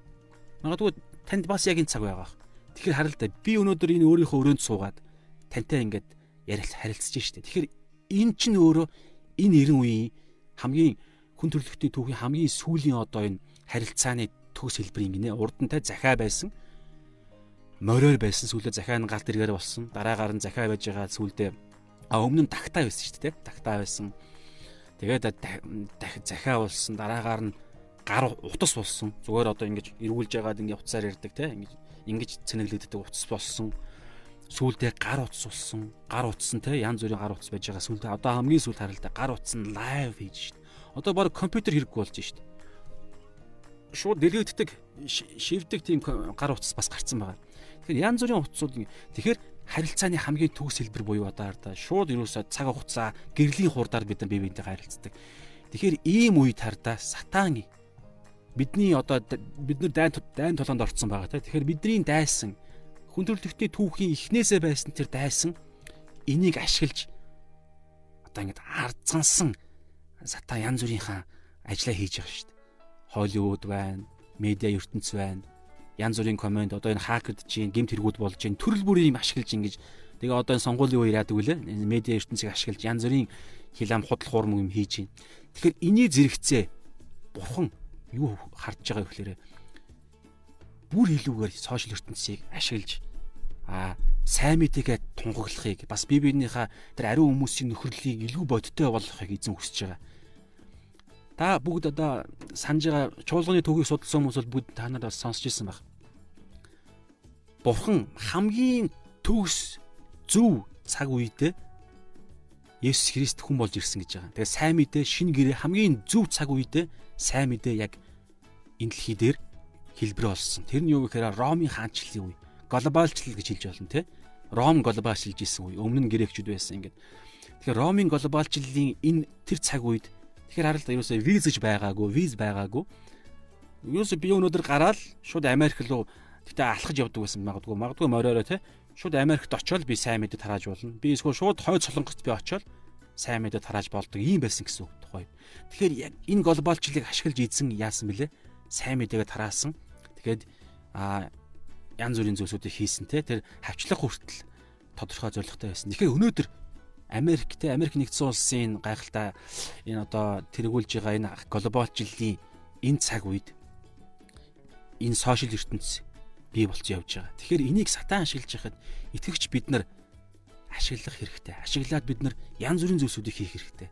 [SPEAKER 1] Магадгүй танд бас яг энэ цаг байгаа. Тэгэхээр харал та би өнөөдөр энэ өөрийнхөө өрөөнд суугаад тантай ингээд ярил харилцаж штэ. Тэгэхээр энэ чинь өөрөө энэ 90 үеийн хамгийн хүн төрөлхтний түүхийн хамгийн сүүлийн одоо энэ харилцааны төгс хэлбэрийн гинэ урд нь та захаа байсан мориор байсан сүүлдээ захаа нь галт эргээр болсон дараагаар нь захаа байж байгаа сүүлдээ а өмнө нь тагтаа байсан шүү дээ тагтаа байсан Тэгээд захиа болсон дараагаар нь гар утас болсон. Зүгээр одоо ингэж эргүүлж яагаад ингэ утсаар ярддаг те ингэж ингэж цэнэглэгддэг утас болсон. Сүүлдээ гар утас болсон. Гар утас нь те янз бүрийн гар утас байж байгаа. Сүүлдээ одоо хамгийн сүүлд харалтаа гар утас нь лайв хийж шít. Одоо баг компьютер хэрэггүй болж шít. Шууд дэлгэгддэг шивдэг тийм гар утас бас гарцсан байгаа. Тэгэхээр янз бүрийн утасууд тэгэхээр харилцааны хамгийн төгс хэлбэр буюу одоо хараа шууд ерөөсөө цаг хугацаа гэрлийн хурдаар бид бие биентэй харилцдаг. Тэгэхээр ийм үед хараа сатан бидний одоо бид нар дайн дайн толгонд орцсон байгаа те. Тэгэхээр бидний дайсан хүн төрлөختний түүхийн эхнээсээ байсан тэр дайсан энийг ашиглаж одоо ингэж ардцансан сатан янз бүрийнхаа ажиллаа хийж байгаа шүү дээ. Холливуд байна, медиа ертөнц байна, янз бүрийн комент одоо энэ хакерд чинь гемт хэрэгүүд болж чинь төрөл бүрийн юм ашиглаж ингэж тэгээ одоо энэ сонгуулийн үеэр яадаг вүлээ медиа ертөнцийг ашиглаж янз бүрийн хил ам худал хуурмаг юм хийж байна. Тэгэхээр эний зэрэгцээ бурхан юу хардж байгаа гэхээр бүр илүүгээр сошиал ертөнцийг ашиглаж а сайн мэдээгээ тунгаглахыг бас бие биенийхээ тэр ариун хүмүүсийн нөхөрлөлийг илүү бодиттой болгохыг эзэн хүсэж байгаа. Та бүгд одоо санаж байгаа чуулганы төвийг судалсан хүмүүс бол бүгд та нарт бас сонсч ирсэн баг. Бурхан хамгийн төгс зөв цаг үедээ Есүс Христ хүн болж ирсэн гэж байгаа. Тэгээ сайн мэдээ шин гэрээ хамгийн зөв цаг үедээ сайн мэдээ яг энэ дэлхий дээр хэлбэр болсон. Тэр нь юу гэхээр Ромын хаанчлалын үе. Глобалчлал гэж хэлж болно те. Ром глобалчилж исэн үе. Өмнө нь грекчүүд байсан ингээд. Тэгэхээр Ромын глобалчлалын энэ тэр цаг үед Тэгэхээр харалт ерөөсөө виз гэж байгаагүй, виз байгаагүй. Ерөөсөө би өнөөдөр гараад шууд Америк руу гэтээ алхаж явдаг байсан магадгүй. Магадгүй мориороо те. Шууд Америкт очиод би сайн мэдээ тарааж болно. Би эсвэл шууд хойд солонгост би очиод сайн мэдээ тарааж болдог юм байсан гэсэн үг тухай. Тэгэхээр яг энэ глобалчлалыг ашиглаж ийдсэн яасан бэлээ? Сайн мэдээгээ тараасан. Тэгээд а янз бүрийн зүйлсүүдийг хийсэн те. Тэр хавчлах хүртэл тодорхой зорилготой байсан. Тэгэхээр өнөөдөр Америк те Америк нэгдсэн улсын гайхалтай энэ одоо тэргүүлж байгаа энэ глобалчлалын энэ цаг үед энэ сошиал ертөнц бий болцсон явж байгаа. Тэгэхээр энийг сатан ашиглаж яхад итгэгч бид нар ашиглах хэрэгтэй. Ашиглаад бид нар янз бүрийн зүйлсүүдийг хийх хэрэгтэй.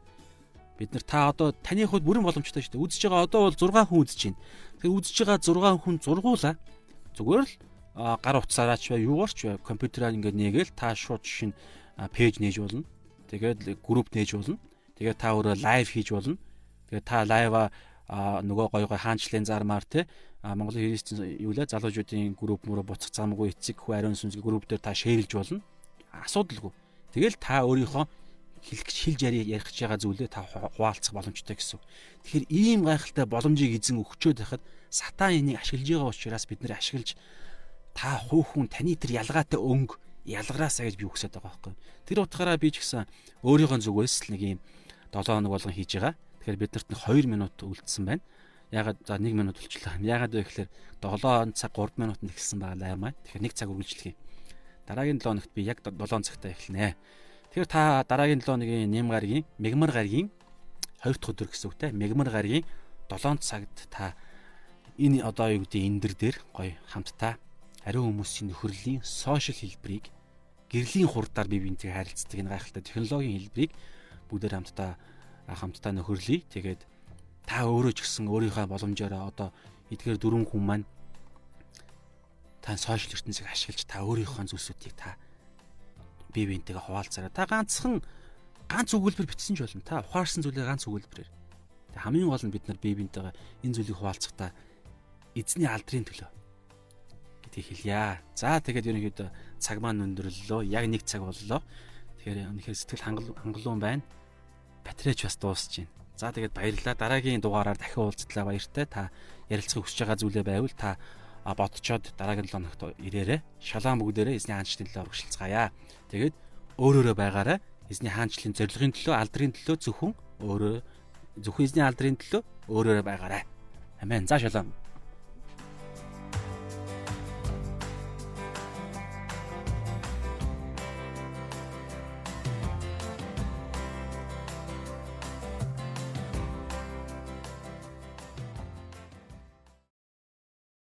[SPEAKER 1] Бид нар та одоо таны хувьд бүрэн боломжтой шүү дээ. Үзэж байгаа одоо бол 6 хүн үзэж байна. Тэгэхээр үзэж байгаа 6 хүн зургуулаа. Зүгээр л гар утсаараач бай, юугаарч бай, компьютераар ингээд нээгээл та шууд шинэ пэйж нээж болно Тэгээд групп нээж болно. Тэгээд та өөрөө лайв хийж болно. Тэгээд та лайва нөгөө гой гой хаанчлалын зармаар те Монголын христийн юу лээ залуучуудын групп мөрө буцах замгүй эцэг хүү ариун сүнсгийн групп дээр та шеэрлж болно. Асуудалгүй. Тэгэл та өөрийнхөө хэлэх хэлж ярих байгаа зүйлээ та хуваалцах боломжтой гэсэн. Тэгэхээр ийм гайхалтай боломжийг эзэн өгчөөд байхад сатан энийг ашиглаж байгаа учраас бид нэр ашиглаж та хүүхэн таны тэр ялгаатай өнгө ялгараасаа гэж би үгсэд байгаа байхгүй. Тэр утгаараа би ч гэсэн өөрийнхөө зүгээс л нэг юм 7 хоног болгон хийж байгаа. Тэгэхээр бид нарт 2 минут үлдсэн байна. Ягаад за 1 минут үлчлээ. Ягаад вэ гэхээр 7 цаг 3 минутанд эхэлсэн байгаа маа. Тэгэхээр 1 цаг үргэлжлэх юм. Дараагийн 7 хоногт би яг 7 цагтаа эхэлнэ. Тэгэхээр та дараагийн 7 хоногийн нэм гаргийн мегмар гаргийн 2 дахь өдөр гэсэн үгтэй. Мегмар гаргийн 7 цагт та энэ одоо юу гэдэг энэ дэр дээр гоё хамтдаа ариун хүмүүсийн нөхөрлийн сошиал хэлбэрийг гэрлийн хурдаар бие биентэйг харилцдаг энэ гайхалтай технологийн хэлбэрийг бүгдээр хамтдаа хамтдаа нөхөрлөе. Тэгээд та өөрөө ч гэсэн өөрийнхөө боломжоор одоо эдгээр дөрвөн хүн маань та сошиал ертөнцийг ашиглаж та өөрийнхөө зүйлсүүдийг та бие биентэйгээ хуваалцаараа та ганцхан ганц өгүүлбэр бичсэн ч болно. Та ухаарсан зүйлээ ганц өгүүлбэрээр. Хамгийн гол нь бид нар бие биентэйгээ энэ зүйлийг хуваалцахдаа эзний алдрын төлөө гэдгийг хэлье. За тэгээд ерөнхийдөө цаг маань өндөрлөө. Яг нэг цаг боллоо. Тэгэхээр үнэхээр сэтгэл хангалуун байна. Батарейч бас дуусч байна. За тэгээд баярлалаа. Дараагийн дугаараар дахин уулзтлаа баяртай. Та ярилцахыг хүсэж байгаа зүйлээ байвал та бодцоод дараагийн 7 хоногт ирээрээ. Шалаан бүгдээрээ эзний хаанчлалын төлөө урагшилцгаая. Тэгээд өөрөөрөө байгаараа эзний хаанчлалын зорилгын төлөө, алдрын төлөө зөвхөн өөрөө зөвхөн эзний алдрын төлөө өөрөөрөө байгаарай. Амен. За шалаан.